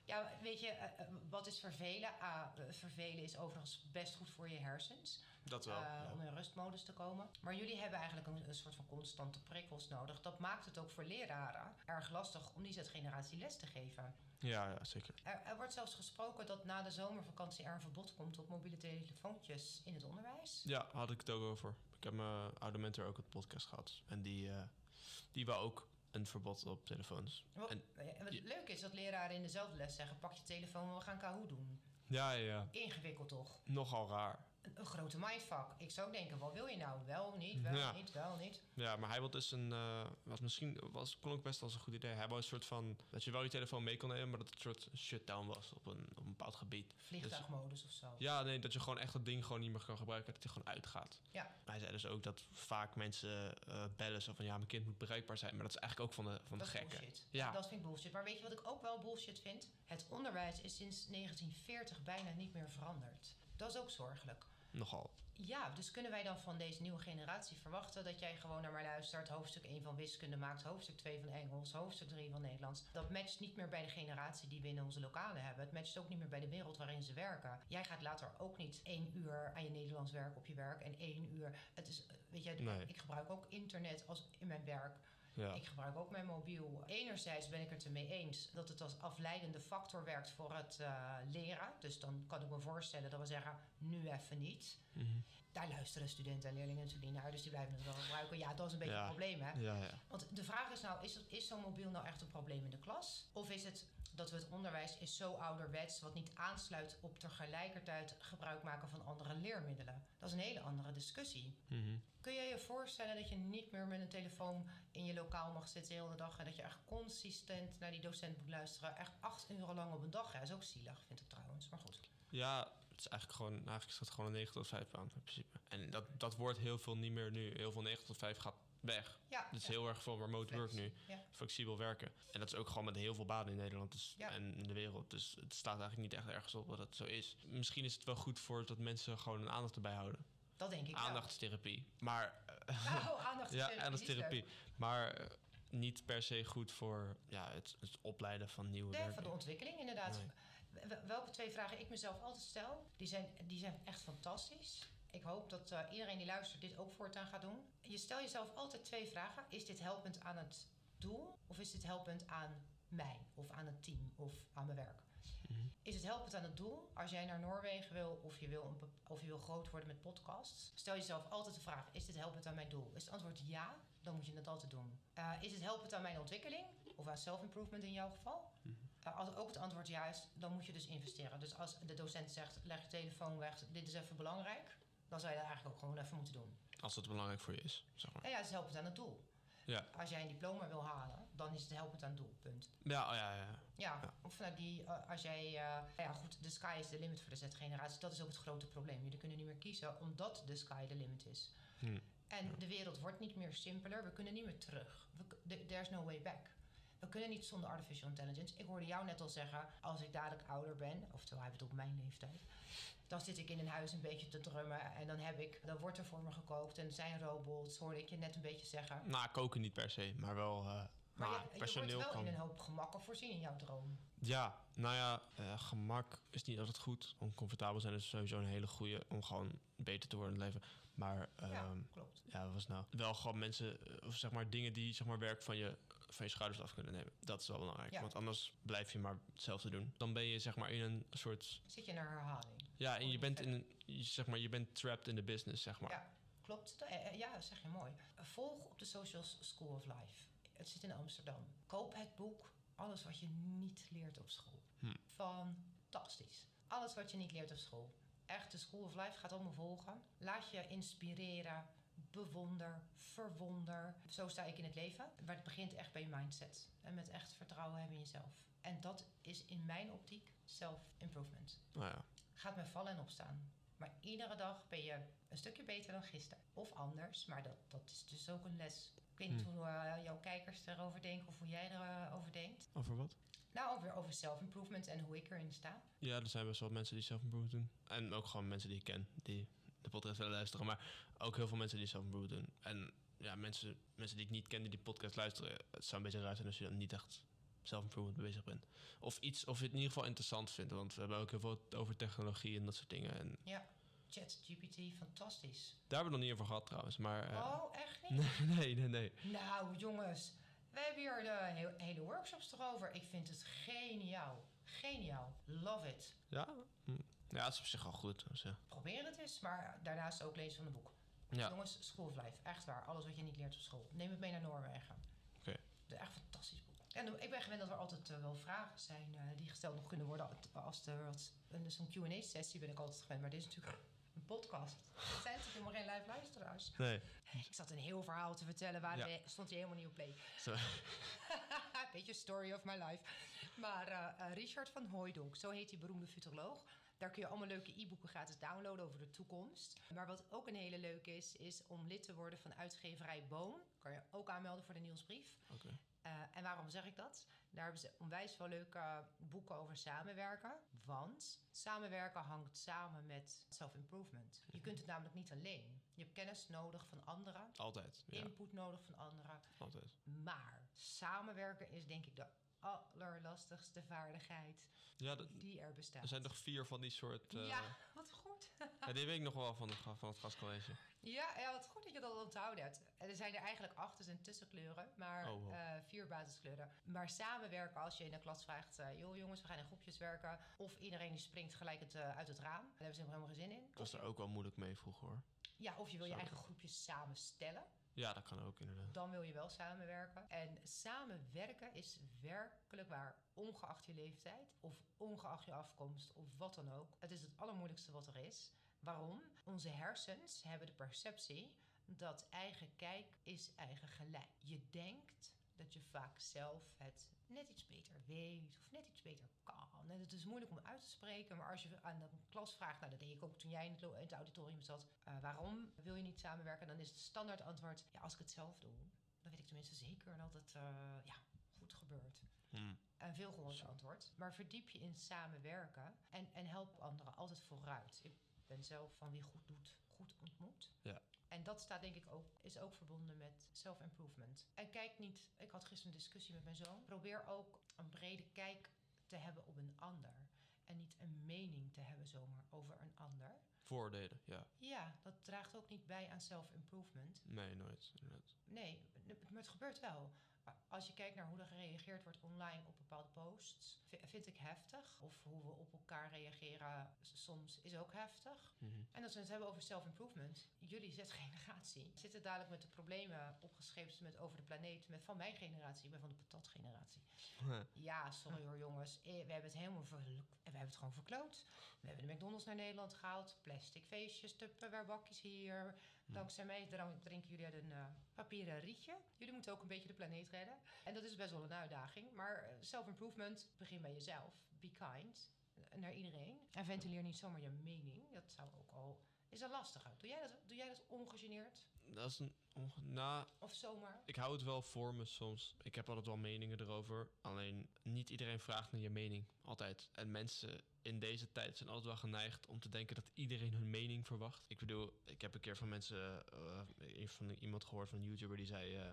Ja, weet je, eh, eh, wat is vervelen? Ah, eh, vervelen is overigens best goed voor je hersens. Dat eh, Om in rustmodus te komen. Maar jullie hebben eigenlijk een, een soort van constante prikkels nodig. Dat maakt het ook voor leraren erg lastig om die Z-generatie les te geven. Ja, ja, zeker. Er, er wordt zelfs gesproken dat na de zomervakantie er een verbod komt op mobiele telefoontjes in het onderwijs. Ja, had ik het ook over. Ik heb mijn oude mentor ook het podcast gehad. En die, eh die wou ook een verbod op telefoons. Wat, En- wat je- leuk is dat leraren in dezelfde les zeggen: pak je telefoon, we gaan Kahoot doen. Ja, ja. Ingewikkeld toch? Nogal raar. Een, grote mindfuck. Ik zou denken: wat wil je nou? Wel, niet, wel, Ja. niet, wel, niet. Ja, maar hij wil dus een. eh wat misschien was, kon ook best als een goed idee. Hij wou een soort van. Dat je wel je telefoon mee kon nemen, maar dat het een soort shutdown was op een, op een bepaald gebied. Vliegtuigmodus of zo. Ja, nee, dat je gewoon echt dat ding gewoon niet meer kan gebruiken. Dat hij gewoon uitgaat. Ja. Hij zei dus ook dat vaak mensen eh, bellen zo van ja, mijn kind moet bereikbaar zijn. Maar dat is eigenlijk ook van de, van de Dat is gekken. bullshit. Ja. Dat vind ik bullshit. Maar weet je wat ik ook wel bullshit vind? Het onderwijs is sinds 1940 bijna niet meer veranderd. Dat is ook zorgelijk. Nogal. Ja, dus kunnen wij dan van deze nieuwe generatie verwachten dat jij gewoon naar mij luistert, hoofdstuk 1 van wiskunde maakt, hoofdstuk 2 van Engels, hoofdstuk 3 van Nederlands. Dat matcht niet meer bij de generatie die we in onze lokalen hebben. Het matcht ook niet meer bij de wereld waarin ze werken. Jij gaat later ook niet één uur aan je Nederlands werken op je werk en één uur. Het is, eh, weet je, Nee. ik gebruik ook internet als in mijn werk. Ja. Ik gebruik ook mijn mobiel. Enerzijds ben ik het ermee eens dat het als afleidende factor werkt voor het eh, leren. Dus dan kan ik me voorstellen dat we zeggen, nu even niet. Mhm. Daar luisteren studenten en leerlingen natuurlijk niet naar, dus die blijven het wel gebruiken. Ja, dat is een beetje Ja. een probleem, hè? Ja, ja. Want de vraag is nou, is, is zo'n mobiel nou echt een probleem in de klas? Of is het dat we het onderwijs is zo ouderwets, wat niet aansluit op tegelijkertijd gebruik maken van andere leermiddelen? Dat is een hele andere discussie. Mhm. Kun je je voorstellen dat je niet meer met een telefoon in je lokaal mag zitten de hele dag en dat je echt consistent naar die docent moet luisteren? Echt acht uur lang op een dag. Ja, is ook zielig, vind ik trouwens. Maar goed. Ja, het is eigenlijk gewoon, eigenlijk is dat gewoon een 9 tot 5 baan in principe. En dat, dat wordt heel veel niet meer nu. Heel veel 9 tot 5 gaat weg. Ja, Het is ja. heel erg veel remote work nu. Ja. Flexibel werken. En dat is ook gewoon met heel veel banen in Nederland dus, en in de wereld. Dus het staat eigenlijk niet echt ergens op dat het zo is. Misschien is het wel goed voor dat mensen gewoon een aandacht erbij houden. Dat denk ik. Aandachtstherapie. Maar Nou, aandacht is ja, aandachtstherapie. Maar eh, niet per se goed voor ja, het, het opleiden van nieuwe Nee, van de ontwikkeling, inderdaad. Nee. Welke twee vragen ik mezelf altijd stel, die zijn, die zijn echt fantastisch. Ik hoop dat eh, iedereen die luistert dit ook voortaan gaat doen. Je stel jezelf altijd twee vragen. Is dit helpend aan het doel? Of is dit helpend aan mij? Of aan het team? Of aan mijn werk? Mhm. Is het helpend aan het doel? Als jij naar Noorwegen wil of je wil, een of je wil groot worden met podcasts, stel jezelf altijd de vraag: is dit helpend aan mijn doel? Is het antwoord ja, dan moet je het altijd doen. Eh, is het helpend aan mijn ontwikkeling of aan self-improvement in jouw geval? Uh, als ook het antwoord ja is, dan moet je dus investeren. Dus als de docent zegt, leg je telefoon weg, dit is even belangrijk, dan zou je dat eigenlijk ook gewoon even moeten doen. Als dat belangrijk voor je is, zeg maar. En ja, het is helpend aan het doel. Ja, Als jij een diploma wil halen, dan is het helpend aan het doel, punt. ja, oh, ja, ja. Ja, Ja. of vanuit die, eh, als jij, eh, ja goed, de sky is the limit voor de Z-generatie. Dat is ook het grote probleem. Jullie kunnen niet meer kiezen, omdat de sky the limit is. Hm. En de wereld wordt niet meer simpeler. We kunnen niet meer terug. We There's no way back. We kunnen niet zonder artificial intelligence. Ik hoorde jou net al zeggen, als ik dadelijk ouder ben, oftewel hij bedoelt mijn leeftijd, dan zit ik in een huis een beetje te drummen en dan heb ik, dan wordt er voor me gekookt en zijn robots, hoorde ik je net een beetje zeggen. Nou, koken niet per se, maar wel. eh Maar maar je, je wordt personeel wel kan. in een hoop gemakken voorzien in jouw droom. Ja, nou ja, eh, gemak is niet altijd goed. Oncomfortabel zijn is sowieso een hele goede om gewoon beter te worden in het leven. Maar ja, ehm, klopt. ja, was het nou? Wel gewoon mensen, eh, of zeg maar dingen die zeg maar werk van je, van je schouders af kunnen nemen. Dat is wel belangrijk. Ja. Want anders blijf je maar hetzelfde doen. Dan ben je zeg maar in een soort. Zit je naar herhaling? Ja, en je bent in een. Zeg maar, je bent trapped in the business, zeg maar. Ja, klopt. Eh, eh, Ja, zeg je mooi. Volg op de Socials School of Life. Het zit in Amsterdam. Koop het boek Alles wat je niet leert op school. Hm. Fantastisch. Alles wat je niet leert op school. Echt, de School of Life gaat allemaal volgen. Laat je inspireren. Bewonder, verwonder. Zo sta ik in het leven. Maar het begint echt bij je mindset. En met echt vertrouwen hebben in jezelf. En dat is in mijn optiek self-improvement Nou ja. gaat met vallen en opstaan. Maar iedere dag ben je een stukje beter dan gisteren. Of anders, maar dat, dat is dus ook een les. Ik weet niet Hm. hoe eh, jouw kijkers erover denken of hoe jij erover denkt. Over wat? Nou, over, over self-improvement en hoe ik erin sta. Ja, er zijn best wel mensen die zelf-improvement doen. En ook gewoon mensen die ik ken, die de podcast willen luisteren. Maar ook heel veel mensen die zelf-improvement doen. En ja, mensen, mensen die ik niet ken die die podcast luisteren. Het zou een beetje raar zijn als je dan niet echt mee bezig bent. Of iets, of je het in ieder geval interessant vindt. Want we hebben ook heel veel over technologie en dat soort dingen. En Ja, ChatGPT, fantastisch. daar hebben we nog niet over gehad trouwens. Maar eh, oh, echt niet? nee, nee, nee. Nou, jongens. We hebben hier de he- hele workshops erover. Ik vind het geniaal. Geniaal. Love it. Ja? Ja, het is op zich wel goed. Dus, ja. Probeer het eens, maar daarnaast ook lezen van een boek. Ja. Jongens, School of Life, echt waar. Alles wat je niet leert op school. Neem het mee naar Noorwegen. Oké. Het is echt een fantastisch boek. En ik ben gewend dat er altijd eh, wel vragen zijn eh, die gesteld nog kunnen worden. Als er zo'n Q&A-sessie ben ik altijd gewend. Maar dit is natuurlijk een podcast. Het zijn natuurlijk helemaal geen live luisteraars. Nee. Ik zat een heel verhaal te vertellen, waar Ja. stond hij helemaal niet op play. Beetje story of my life. Maar eh, Richard van Hooijdonk, zo heet die beroemde futuroloog. Daar kun je allemaal leuke e-boeken gratis downloaden over de toekomst. Maar wat ook een hele leuke is, is om lid te worden van uitgeverij Boom. Kan je ook aanmelden voor de nieuwsbrief. Oké. Eh, en waarom zeg ik dat? Daar hebben ze onwijs veel leuke boeken over samenwerken. Want samenwerken hangt samen met self-improvement. Je kunt het namelijk niet alleen. Je hebt kennis nodig van anderen, Altijd. Ja, input nodig van anderen. altijd. Maar samenwerken is denk ik de allerlastigste vaardigheid Ja, dat- die er bestaat. er zijn nog vier van die soort... eh, Ja, wat goed. ja, die weet ik nog wel van, de, van het gastcollege. Ja, ja, wat goed dat je dat onthouden hebt. En Er zijn er eigenlijk acht, er zijn tussenkleuren, maar Oh, wow. eh, vier basiskleuren. Maar samenwerken, als je in de klas vraagt, eh, joh jongens, we gaan in groepjes werken. Of iedereen die springt gelijk het, uit het raam. Daar hebben ze helemaal geen zin in. Ik was er ook wel moeilijk mee vroeger hoor. Ja, of je wil je eigen groepjes samenstellen. Ja, dat kan ook inderdaad. Dan wil je wel samenwerken. En samenwerken is werkelijk waar, ongeacht je leeftijd of ongeacht je afkomst of wat dan ook. Het is het allermoeilijkste wat er is. Waarom? Onze hersens hebben de perceptie dat eigen kijk is eigen gelijk. Je denkt dat je vaak zelf het net iets beter weet of net iets beter kan. En het is moeilijk om uit te spreken, maar als je aan de klas vraagt, nou dat deed ik ook toen jij in het, in het auditorium zat, eh, waarom wil je niet samenwerken? Dan is het standaard antwoord, ja als ik het zelf doe, dan weet ik tenminste zeker dat het eh, ja, goed gebeurt. Hm. Een veel gehoord antwoord. Maar verdiep je in samenwerken en, en help anderen altijd vooruit. Ik ben zelf van wie goed doet, goed ontmoet. En dat staat denk ik ook, is ook verbonden met self-improvement. En kijk niet, ik had gisteren een discussie met mijn zoon. Probeer ook een brede kijk te hebben op een ander. En niet een mening te hebben zomaar over een ander. Voordelen, ja. Ja, dat draagt ook niet bij aan self-improvement. Nee, nooit. inderdaad. Nee, maar het gebeurt wel. Als je kijkt naar hoe er gereageerd wordt online op bepaalde posts, vi- vind ik heftig. Of hoe we op elkaar reageren soms is ook heftig. Mhm. En als we het hebben over self-improvement, jullie Z-generatie zitten dadelijk met de problemen opgeschreven met over de planeet, met van mijn generatie, ik ben van de patatgeneratie. Ja, sorry hoor jongens, Eh, we hebben het helemaal ver, we hebben het gewoon verkloot. We hebben de McDonald's naar Nederland gehaald, plastic feestjes, tupperware bakjes hier. Dankzij mij drinken jullie uit een eh, papieren rietje. Jullie moeten ook een beetje de planeet redden. En dat is best wel een uitdaging. Maar eh, self-improvement, begin bij jezelf. Be kind eh, naar iedereen. En ventileer niet zomaar je mening. Dat zou ook al... Is dat lastiger? Doe jij dat, doe jij dat ongegeneerd? Dat is een... onge- Nou, Of zomaar? ik hou het wel voor me soms. Ik heb altijd wel meningen erover. Alleen niet iedereen vraagt naar je mening. Altijd. En mensen in deze tijd zijn altijd wel geneigd om te denken dat iedereen hun mening verwacht. Ik bedoel, ik heb een keer van mensen, eh, van iemand gehoord, van een YouTuber, die zei eh,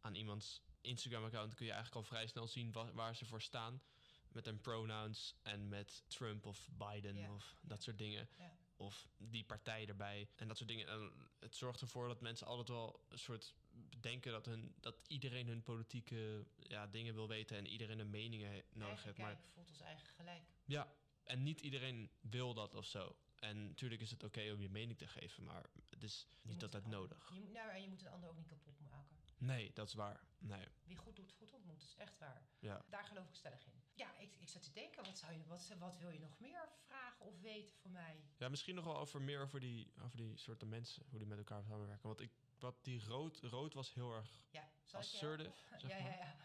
aan iemands Instagram-account kun je eigenlijk al vrij snel zien wa- waar ze voor staan. Met hun pronouns en met Trump of Biden of dat soort dingen. Ja. Of die partij erbij. En dat soort dingen. En het zorgt ervoor dat mensen altijd wel een soort denken dat, hun, dat iedereen hun politieke ja, dingen wil weten en iedereen een mening nodig Eigen heeft. Maar voelt als eigen gelijk. ja, en niet iedereen wil dat of zo. En natuurlijk is het oké om je mening te geven, maar het is niet altijd ander- nodig. Je, moet- nou, en je moet een ander ook niet kapot maken. Nee, dat is waar. Nee, Wie goed doet, goed ontmoet. Dat is echt waar. ja. Daar geloof ik stellig in. Ja, ik, ik zat te denken, wat, zou je, wat, wat wil je nog meer vragen of weten van mij? Ja, misschien nog wel over meer over die, over die soorten mensen, hoe die met elkaar samenwerken. Want ik, wat die rood, rood was heel erg Ja, assertive, helpen? zeg ja, maar. ja, ja.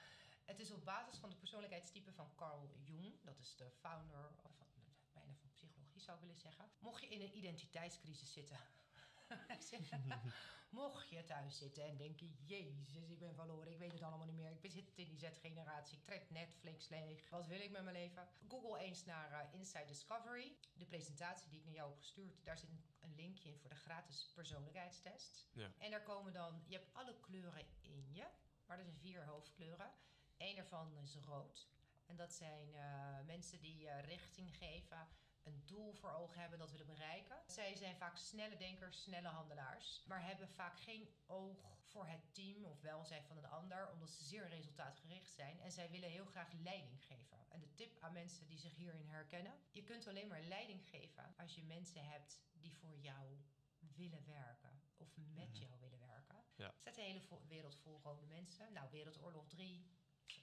Het is op basis van de persoonlijkheidstype van Carl Jung. Dat is de founder van, bijna van psychologie, zou ik willen zeggen. Mocht je in een identiteitscrisis zitten... Mocht je thuis zitten en denken... Jezus, ik ben verloren, ik weet het allemaal niet meer. Ik zit in die Z-generatie, ik trek Netflix leeg. Wat wil ik met mijn leven? Google eens naar eh, Inside Discovery. De presentatie die ik naar jou heb gestuurd... daar zit een, linkje in voor de gratis persoonlijkheidstest. Ja. En daar komen dan... Je hebt alle kleuren in je. Maar er zijn vier hoofdkleuren. Eén daarvan is rood. En dat zijn eh, mensen die eh, richting geven, een doel voor ogen hebben, dat willen bereiken. Zij zijn vaak snelle denkers, snelle handelaars, maar hebben vaak geen oog voor het team of welzijn van een ander, omdat ze zeer resultaatgericht zijn. En zij willen heel graag leiding geven. En de tip aan mensen die zich hierin herkennen: je kunt alleen maar leiding geven als je mensen hebt die voor jou willen werken of met Mhm. jou willen werken. Ja. Staat de hele wereld vol rode mensen. Nou, Wereldoorlog 3,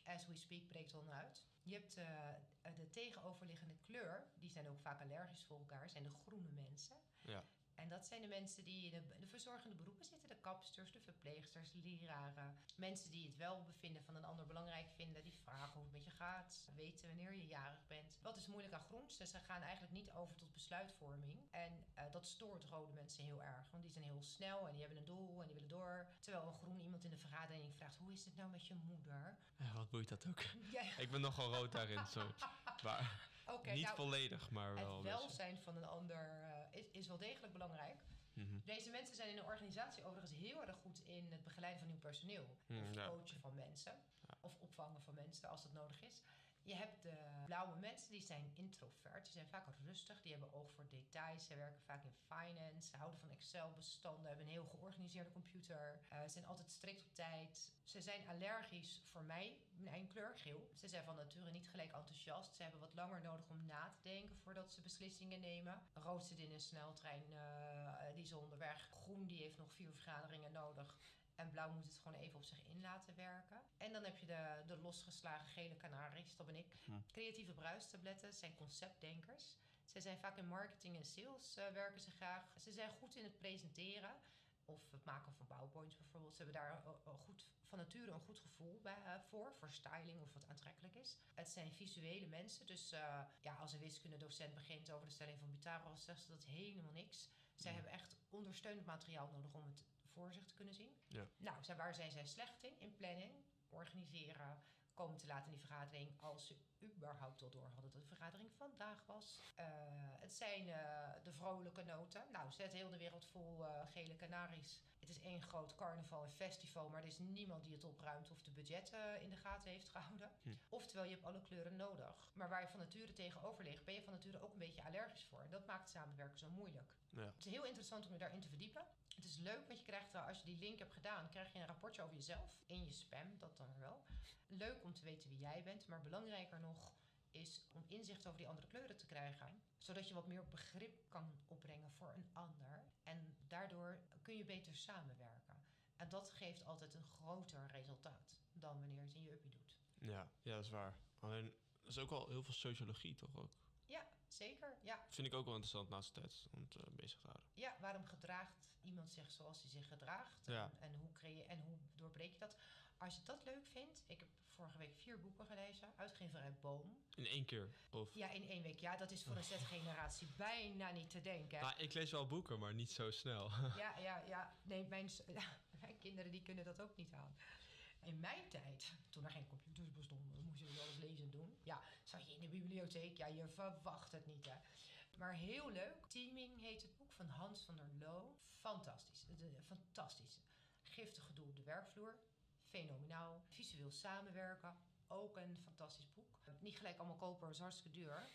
as we speak, breekt uit. Je hebt eh, de tegenoverliggende kleur, die zijn ook vaak allergisch voor elkaar, zijn de groene mensen. Ja. En dat zijn de mensen die in de, de verzorgende beroepen zitten. De kapsters, de verpleegsters, leraren. Mensen die het welbevinden van een ander belangrijk vinden. Die vragen hoe het met je gaat. Weten wanneer je jarig bent. Wat is moeilijk aan groens? Dus ze gaan eigenlijk niet over tot besluitvorming. En eh, dat stoort rode mensen heel erg. Want die zijn heel snel en die hebben een doel en die willen door. Terwijl een groen iemand in de vergadering vraagt... hoe is het nou met je moeder? Ja, wat boeit dat ook? Ja, ik ben nogal rood daarin, sorry. Maar niet nou, volledig, maar wel. het welzijn van een ander eh, is, is wel degelijk belangrijk. Mhm. Deze mensen zijn in de organisatie overigens heel erg goed in het begeleiden van nieuw personeel. Hmm, of ja. coachen van mensen. Ja. of opvangen van mensen als dat nodig is. Je hebt de blauwe mensen, die zijn introvert. Die zijn vaak rustig, die hebben oog voor details. Ze werken vaak in finance, ze houden van Excel-bestanden, hebben een heel georganiseerde computer. Uh, zijn altijd strikt op tijd. Ze zijn allergisch voor mij, mijn kleur, geel. Ze zijn van nature niet gelijk enthousiast. Ze hebben wat langer nodig om na te denken voordat ze beslissingen nemen. Rood zit in een sneltrein, uh, die is onderweg. Groen, die heeft nog vier vergaderingen nodig. En blauw moet het gewoon even op zich in laten werken. En dan heb je de, de losgeslagen gele kanaries, dat ben ik. Creatieve bruistabletten zijn conceptdenkers. Ze zijn vaak in marketing en sales uh, werken ze graag. Ze zijn goed in het presenteren. Of het maken van PowerPoints bijvoorbeeld. Ze hebben daar goed, van nature een goed gevoel bij, uh, voor. Voor styling of wat aantrekkelijk is. Het zijn visuele mensen. Dus ja, als een wiskundedocent begint over de stelling van Pythagoras... zegt ze dat helemaal niks. Zij hebben echt ondersteunend materiaal nodig om het voor zich te kunnen zien. Ja. Nou, waar zijn zij slecht in? In planning, organiseren, komen te laat in die vergadering als ze überhaupt al door hadden dat de vergadering vandaag was. Uh, het zijn uh, de vrolijke noten. Nou, zet heel de wereld vol uh, gele kanaries. Het is één groot carnaval en festival, maar er is niemand die het opruimt of de budgetten in de gaten heeft gehouden. Hm. Oftewel, je hebt alle kleuren nodig. Maar waar je van nature tegenover ligt, ben je van nature ook een beetje allergisch voor. En dat maakt het samenwerken zo moeilijk. Ja. Het is heel interessant om je daarin te verdiepen. Het is leuk, want je krijgt, als je die link hebt gedaan, krijg je een rapportje over jezelf. In je spam, dat dan wel. Leuk om te weten wie jij bent, maar belangrijker nog is om inzicht over die andere kleuren te krijgen. Zodat je wat meer begrip kan opbrengen voor een ander. En daardoor kun je beter samenwerken. En dat geeft altijd een groter resultaat dan wanneer je het in je uppie doet. Ja, ja, dat is waar. Alleen, dat is ook wel heel veel sociologie toch ook? Ja, zeker. Ja. Vind ik ook wel interessant naast de tijd om het uh, bezig te houden. Ja, waarom gedraagt iemand zich zoals hij zich gedraagt? Ja. En, en, hoe creëer, en hoe doorbreek je dat? Als je dat leuk vindt, ik heb vorige week vier boeken gelezen, uitgeverij Boom. In één keer? Of? Ja, in één week. Ja, dat is voor een Z-generatie bijna niet te denken. Nou, ik lees wel boeken, maar niet zo snel. ja, ja, ja. Nee, mijn, mijn kinderen die kunnen dat ook niet aan. In mijn tijd, toen er geen computers bestonden, moest je dus alles lezen en doen. Ja, zat je in de bibliotheek, ja, je verwacht het niet, hè. Maar heel leuk. Teaming heet het boek van Hans van der Loo. Fantastisch. Fantastisch. Giftige doel op de werkvloer. Fenomenaal. Visueel samenwerken. Ook een fantastisch boek. Niet gelijk allemaal kopen, is hartstikke duur.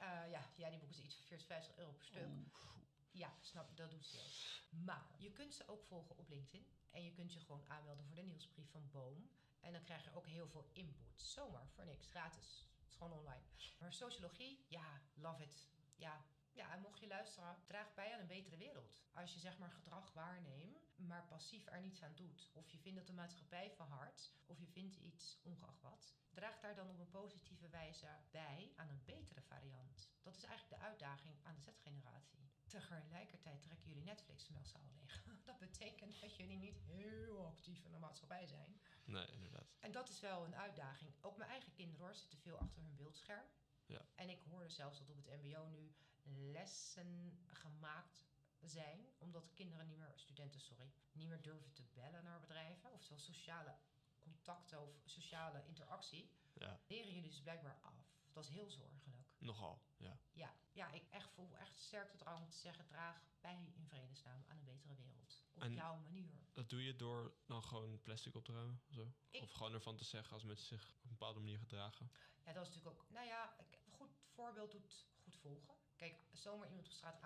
Uh, ja, ja, die boek is iets van 40, 50 euro per stuk. Oeh. Ja, snap dat doet ze ook. Maar je kunt ze ook volgen op LinkedIn. En je kunt je gewoon aanmelden voor de nieuwsbrief van Boom. En dan krijg je ook heel veel input. Zomaar, voor niks, gratis. Het is gewoon online. Maar sociologie, ja, love it. Ja, ja, en mocht je luisteren, draag bij aan een betere wereld. Als je zeg maar gedrag waarneemt, maar passief er niets aan doet. Of je vindt dat de maatschappij verhardt, of je vindt iets ongeacht wat. Draag daar dan op een positieve wijze bij aan een betere variant. Dat is eigenlijk de uitdaging aan de Z-generatie. Tegelijkertijd trekken jullie Netflix massaal leeg. Dat betekent dat jullie niet heel actief in de maatschappij zijn. Nee, inderdaad. En dat is wel een uitdaging. Ook mijn eigen kinderen hoor, zitten veel achter hun beeldscherm. Ja. En ik hoorde zelfs dat op het mbo nu lessen gemaakt zijn... omdat kinderen niet meer, studenten sorry, niet meer durven te bellen naar bedrijven. Oftewel sociale contacten of sociale interactie. Ja. Leren jullie dus blijkbaar af. Dat is heel zorgelijk. Nogal, ja. Ja, ja ik echt voel echt sterk de drang om te zeggen... draag bij in vredesnaam aan een betere wereld. Op En- jouw manier. Dat doe je door dan gewoon plastic op te ruimen of zo? Ik- Of gewoon ervan te zeggen als mensen zich op een bepaalde manier gedragen? Ja, dat is natuurlijk ook... Nou ja, een goed voorbeeld doet goed volgen. Kijk, zomaar iemand op straat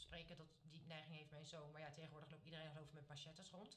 aanspreken... Dat, die neiging heeft mijn zoon. Maar ja, tegenwoordig loopt iedereen geloof ik met machettes rond.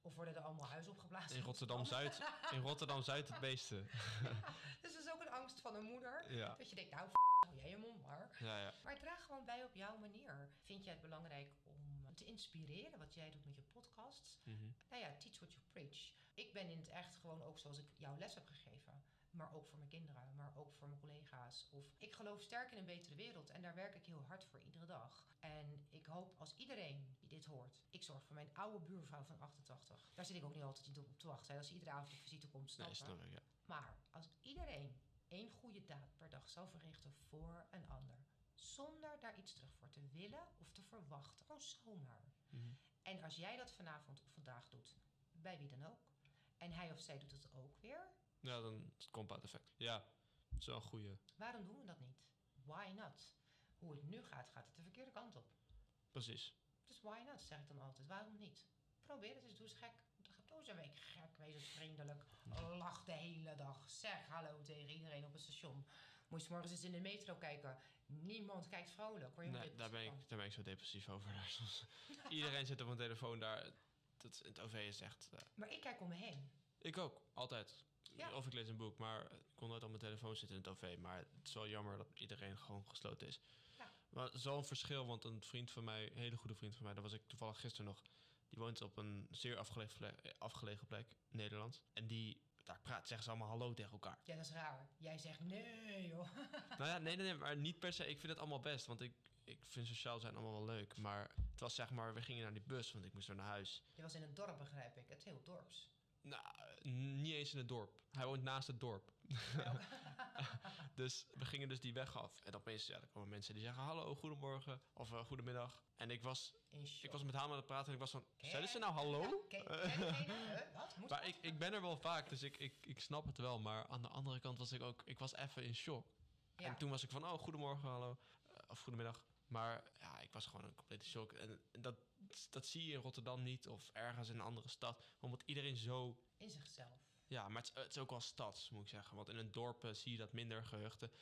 Of worden er allemaal huizen opgeblazen. In Rotterdam-Zuid, in Rotterdam-Zuid het beeste. Dus dat is ook een angst van een moeder. Ja, Dat je denkt, nou, f***, hou jij je mond maar. ja, ja. Maar draag gewoon bij op jouw manier. Vind jij het belangrijk om te inspireren, wat jij doet met je podcasts? Mhm. Nou ja, teach what you preach. Ik ben in het echt gewoon ook zoals ik jouw les heb gegeven. Maar ook voor mijn kinderen, maar ook voor mijn collega's. Of ik geloof sterk in een betere wereld en daar werk ik heel hard voor iedere dag. En ik hoop als iedereen die dit hoort. Ik zorg voor mijn oude buurvrouw van 88. Daar zit ik ook niet altijd op te wachten. hè. Als iedere avond op visite komt, snap Nee, ja. Maar als iedereen één goede daad per dag zou verrichten voor een ander, zonder daar iets terug voor te willen of te verwachten, gewoon zomaar. Mhm. En als jij dat vanavond of vandaag doet, bij wie dan ook, en hij of zij doet het ook weer, Ja, dan het compound effect. Ja, dat is wel een goeie. waarom doen we dat niet? Why not? Hoe het nu gaat, gaat het de verkeerde kant op. Precies. Dus why not, zeg ik dan altijd. Waarom niet? Probeer het eens, doe eens gek. Zo is een week gek, wees eens vriendelijk. Lach de hele dag. Zeg hallo tegen iedereen op het station. Moet je morgens eens in de metro kijken. Niemand kijkt vrolijk. Word je Nee, daar ben, ik, depressief daar ben ik zo depressief over. Iedereen zit op een telefoon daar. Dat, het OV is echt... eh. Maar ik kijk om me heen. ik ook, altijd. Ja. Of ik lees een boek, maar ik kon nooit op mijn telefoon zitten in het OV. Maar het is wel jammer dat iedereen gewoon gesloten is. Ja. Maar het is wel een verschil, want een vriend van mij, een hele goede vriend van mij, daar was ik toevallig gisteren nog. Die woont op een zeer afgelegen plek, afgelegen plek Nederland. En die, daar praat, zeggen ze allemaal hallo tegen elkaar. Ja, dat is raar. Jij zegt nee, joh. nou ja, nee, nee, nee, maar niet per se. Ik vind het allemaal best, want ik, ik vind sociaal zijn allemaal wel leuk. Maar het was zeg maar, we gingen naar die bus, want ik moest weer naar huis. Je was in een dorp, begrijp ik. Het heel dorps. Nou, niet eens in het dorp. Hij woont naast het dorp. dus we gingen dus die weg af. En opeens ja, er komen mensen die zeggen hallo, goedemorgen of eh, goedemiddag. En ik was, ik was met hem aan het praten en ik was van, zeiden ze nou hallo? Ja? Wat? Maar dat? ik, ik ben er wel vaak, dus ik, ik, ik snap het wel. Maar aan de andere kant was ik ook, ik was even in shock. Ja. En toen was ik van, oh, goedemorgen, hallo. eh, of goedemiddag. Maar ja, ik was gewoon een complete shock. En dat, dat zie je in Rotterdam niet of ergens in een andere stad. Omdat iedereen zo... In zichzelf. Ja, maar het, is- het is ook wel stads, moet ik zeggen. Want in een dorp eh, zie je dat minder gehuchten.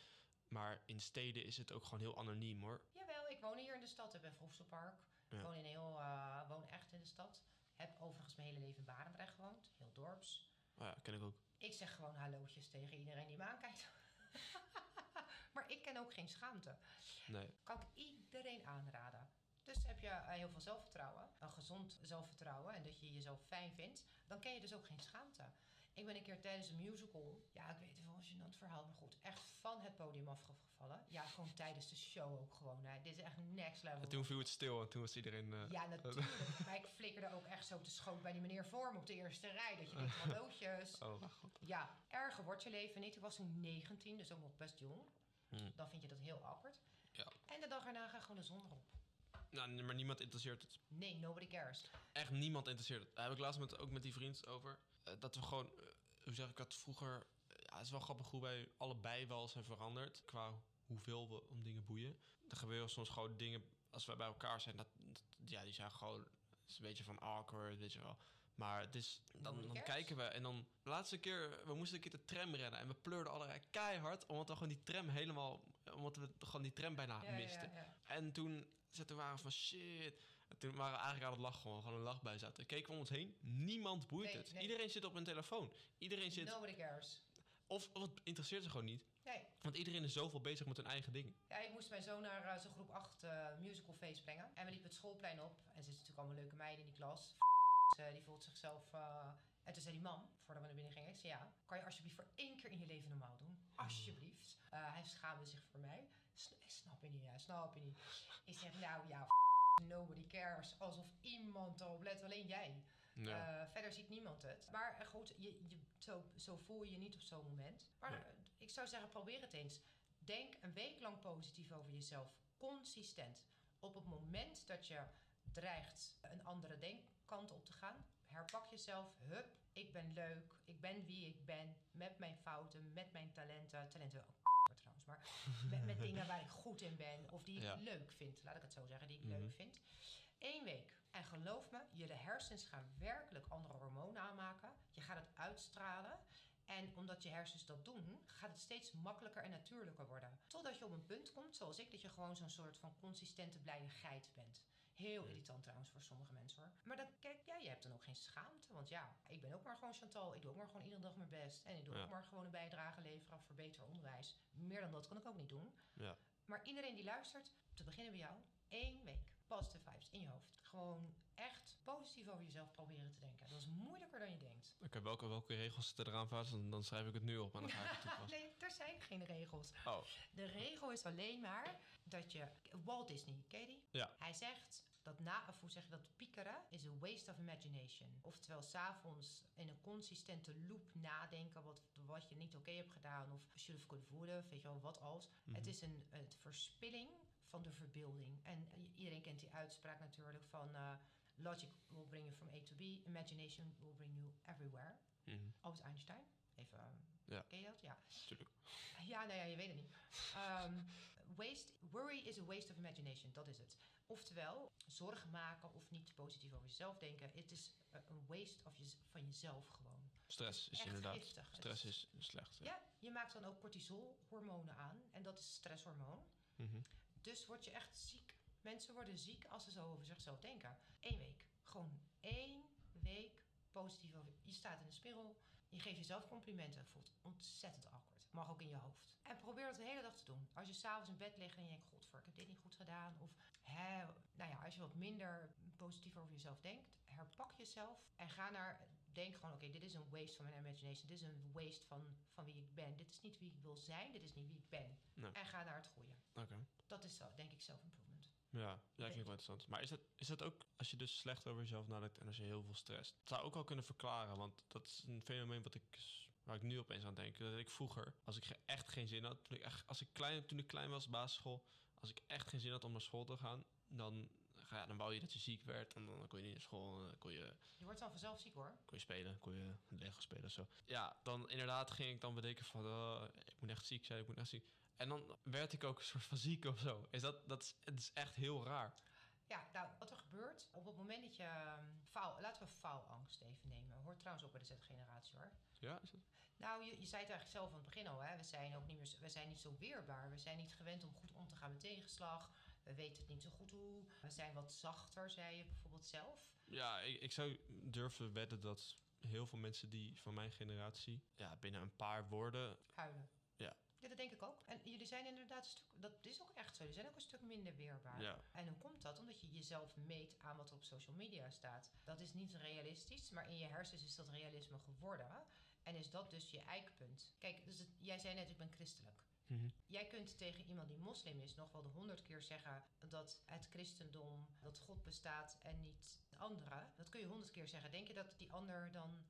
Maar in steden is het ook gewoon heel anoniem, hoor. Jawel, ik woon hier in de stad. Ik ben Vroegselpark. Ja. Ik woon, in heel, eh, woon echt in de stad. Heb overigens mijn hele leven in Barendrecht gewoond. Heel dorps. Oh ja, ken ik ook. Ik zeg gewoon hallootjes tegen iedereen die me aankijkt. maar ik ken ook geen schaamte. Nee. Kan ik iedereen aanraden. Dus heb je eh, heel veel zelfvertrouwen, een gezond zelfvertrouwen en dat je jezelf fijn vindt, dan ken je dus ook geen schaamte. Ik ben een keer tijdens een musical, ja, ik weet het wel, een gênant verhaal, maar goed, echt van het podium afgevallen. Ja, gewoon tijdens de show ook gewoon. Hè. Dit is echt next level. En toen viel het stil en toen was iedereen... eh, Ja, natuurlijk. maar ik flikkerde ook echt zo op de schoot bij die meneer voor me op de eerste rij. Dat je denkt, hallootjes. Oh, god. Ja, erger wordt je leven niet. Ik was toen 19, dus ook nog best jong. Hm. Dan vind je dat heel awkward. Ja. En de dag erna gaat gewoon de zon erop. Nou, maar niemand interesseert het. Nee, nobody cares. Echt niemand interesseert het. Daar heb ik laatst met, ook met die vriend over. eh, dat we gewoon, eh, hoe zeg ik dat, vroeger... eh, ja, het is wel grappig hoe wij allebei wel zijn veranderd. Qua hoeveel we om dingen boeien. Er gebeuren soms gewoon dingen, als we bij elkaar zijn, dat, dat- ja, die zijn gewoon... Is een beetje van awkward, weet je wel. Maar het is, dan, dan kijken we en dan... De laatste keer, we moesten een keer de tram rennen. En we pleurden allebei keihard, omdat we gewoon die tram helemaal... Omdat we gewoon die tram bijna Ja, ja, misten. ja. En toen, toen waren we van shit. En toen waren we eigenlijk aan het lachen, gewoon, gewoon een lach bij zaten. Keken we om ons heen, niemand boeit Nee, het. nee. Iedereen zit op een telefoon. Iedereen zit, Nobody cares. of, of het interesseert ze gewoon niet. Nee. Want iedereen is zoveel bezig met hun eigen dingen. Ja, ik moest mijn zoon naar zo'n groep 8 eh musicalfeest brengen. En we liepen het schoolplein op. En er zitten natuurlijk allemaal leuke meiden in die klas. Die voelt zichzelf... eh, En toen zei die man, voordat we naar binnen gingen, ik zei ja, kan je alsjeblieft voor één keer in je leven normaal doen? Alsjeblieft. Eh, hij schaamde zich voor mij. S- snap je niet, ja, snap je niet. Ik zeg, nou ja, nobody cares. Alsof iemand erop let, alleen jij. Ja. Eh, verder ziet niemand het. Maar eh, goed, je, je, zo, zo voel je je niet op zo'n moment. Maar eh, ik zou zeggen, probeer het eens. Denk een week lang positief over jezelf. Consistent. Op het moment dat je dreigt een andere denkkant op te gaan, herpak jezelf. Hup, ik ben leuk. Ik ben wie ik ben. Met mijn fouten, met mijn talenten. Talenten ook maar met, met dingen waar ik goed in ben. Of die ik Ja. leuk vind. Laat ik het zo zeggen, die ik Mhm. leuk vind. Eén week. En geloof me, je de hersens gaan werkelijk andere hormonen aanmaken. Je gaat het uitstralen. En omdat je hersens dat doen, gaat het steeds makkelijker en natuurlijker worden. Totdat je op een punt komt, zoals ik, dat je gewoon zo'n soort van consistente blijde geit bent. Heel irritant trouwens voor sommige mensen hoor. Maar dan kijk, ja, je hebt dan ook geen schaamte. Want ja, ik ben ook maar gewoon Chantal. Ik doe ook maar gewoon iedere dag mijn best. En ik doe Ja. ook maar gewoon een bijdrage leveren voor beter onderwijs. Meer dan dat kan ik ook niet doen. Ja. Maar iedereen die luistert, te beginnen bij jou, één week positive vibes in je hoofd. Gewoon positief over jezelf proberen te denken. Dat is moeilijker dan je denkt. Oké, welke, welke regels zitten eraan vast? Dan, dan schrijf ik het nu op en dan ga ik het toepassen. Nee, er zijn geen regels. Oh, De regel is alleen maar dat je... Walt Disney, ken je die? Ja. Hij zegt dat na, of hoe zeg je dat, piekeren is a waste of imagination. Oftewel, s'avonds in een consistente loop nadenken wat, wat je niet oké hebt gedaan. Of have, would have, weet je wel, wat als. Mhm. Het is een, een verspilling van de verbeelding. En iedereen kent die uitspraak natuurlijk van... eh, logic will bring you from A to B. Imagination will bring you everywhere. Mhm, Albert Einstein. Even, eh, Ja. ken je dat? Ja. tuurlijk. Ja, nou ja, je weet het niet. Ehm, waste, worry is a waste of imagination, dat is het. Oftewel, zorgen maken of niet positief over jezelf denken. Het is een waste of je, van jezelf gewoon. Stress is inderdaad. giftig. Stress is slecht. Ja. Ja, je maakt dan ook cortisolhormonen aan. En dat is stresshormoon. Mhm. Dus word je echt ziek. Mensen worden ziek als ze zo over zichzelf denken. Eén week. Gewoon één week positief over. Je staat in de spiegel. Je geeft jezelf complimenten. Het voelt ontzettend awkward. Mag ook in je hoofd. En probeer dat de hele dag te doen. Als je s'avonds in bed ligt en je denkt... Godver, ik heb dit niet goed gedaan. Of hè, nou ja, als je wat minder positief over jezelf denkt... herpak jezelf en ga naar... Denk gewoon, oké, dit is een waste van mijn imagination. Dit is een waste van, van wie ik ben. Dit is niet wie ik wil zijn. Dit is niet wie ik ben. Nee. En ga naar het goede. Oké. Dat is zo, denk ik, self-improvement. Ja, ja klinkt wel interessant. Maar is dat, is dat ook als je dus slecht over jezelf nadenkt en als je heel veel stresst? Het zou ook wel kunnen verklaren, want dat is een fenomeen wat ik, waar ik nu opeens aan denk. Dat ik vroeger, als ik echt geen zin had, toen ik, echt, als ik, klein, toen ik klein was, basisschool, als ik echt geen zin had om naar school te gaan, dan, ja, dan wou je dat je ziek werd en dan kon je niet naar school, en dan kon je Je wordt dan vanzelf ziek hoor. kon je spelen, kon je Lego spelen of zo. Ja, dan inderdaad ging ik dan bedenken van, oh, ik moet echt ziek zijn, ik moet echt ziek. En dan werd ik ook een soort van ziek of zo. Is dat, dat is, het is echt heel raar. Ja, nou, wat er gebeurt op het moment dat je ehm, faal, laten we faalangst even nemen. Hoort trouwens ook bij de Z-generatie hoor. Ja, is het? Nou, je, je zei het eigenlijk zelf aan het begin al, hè. We zijn ook niet meer, we zijn niet zo weerbaar. We zijn niet gewend om goed om te gaan met tegenslag. We weten het niet zo goed hoe. We zijn wat zachter, zei je bijvoorbeeld zelf. Ja, ik, ik zou durven wedden dat heel veel mensen die van mijn generatie, ja, binnen een paar woorden, Huilen. Ja. Ja, dat denk ik ook. En jullie zijn inderdaad een stuk, dat is ook echt zo. Jullie zijn ook een stuk minder weerbaar. ja, En hoe komt dat? Omdat je jezelf meet aan wat er op social media staat. Dat is niet realistisch, maar in je hersens is dat realisme geworden. En is dat dus je eikpunt. Kijk, dus het- jij zei net, ik ben christelijk. Mhm. Jij kunt tegen iemand die moslim is nog wel de honderd keer zeggen dat het christendom, dat God bestaat en niet de andere. Dat kun je honderd keer zeggen. Denk je dat die ander dan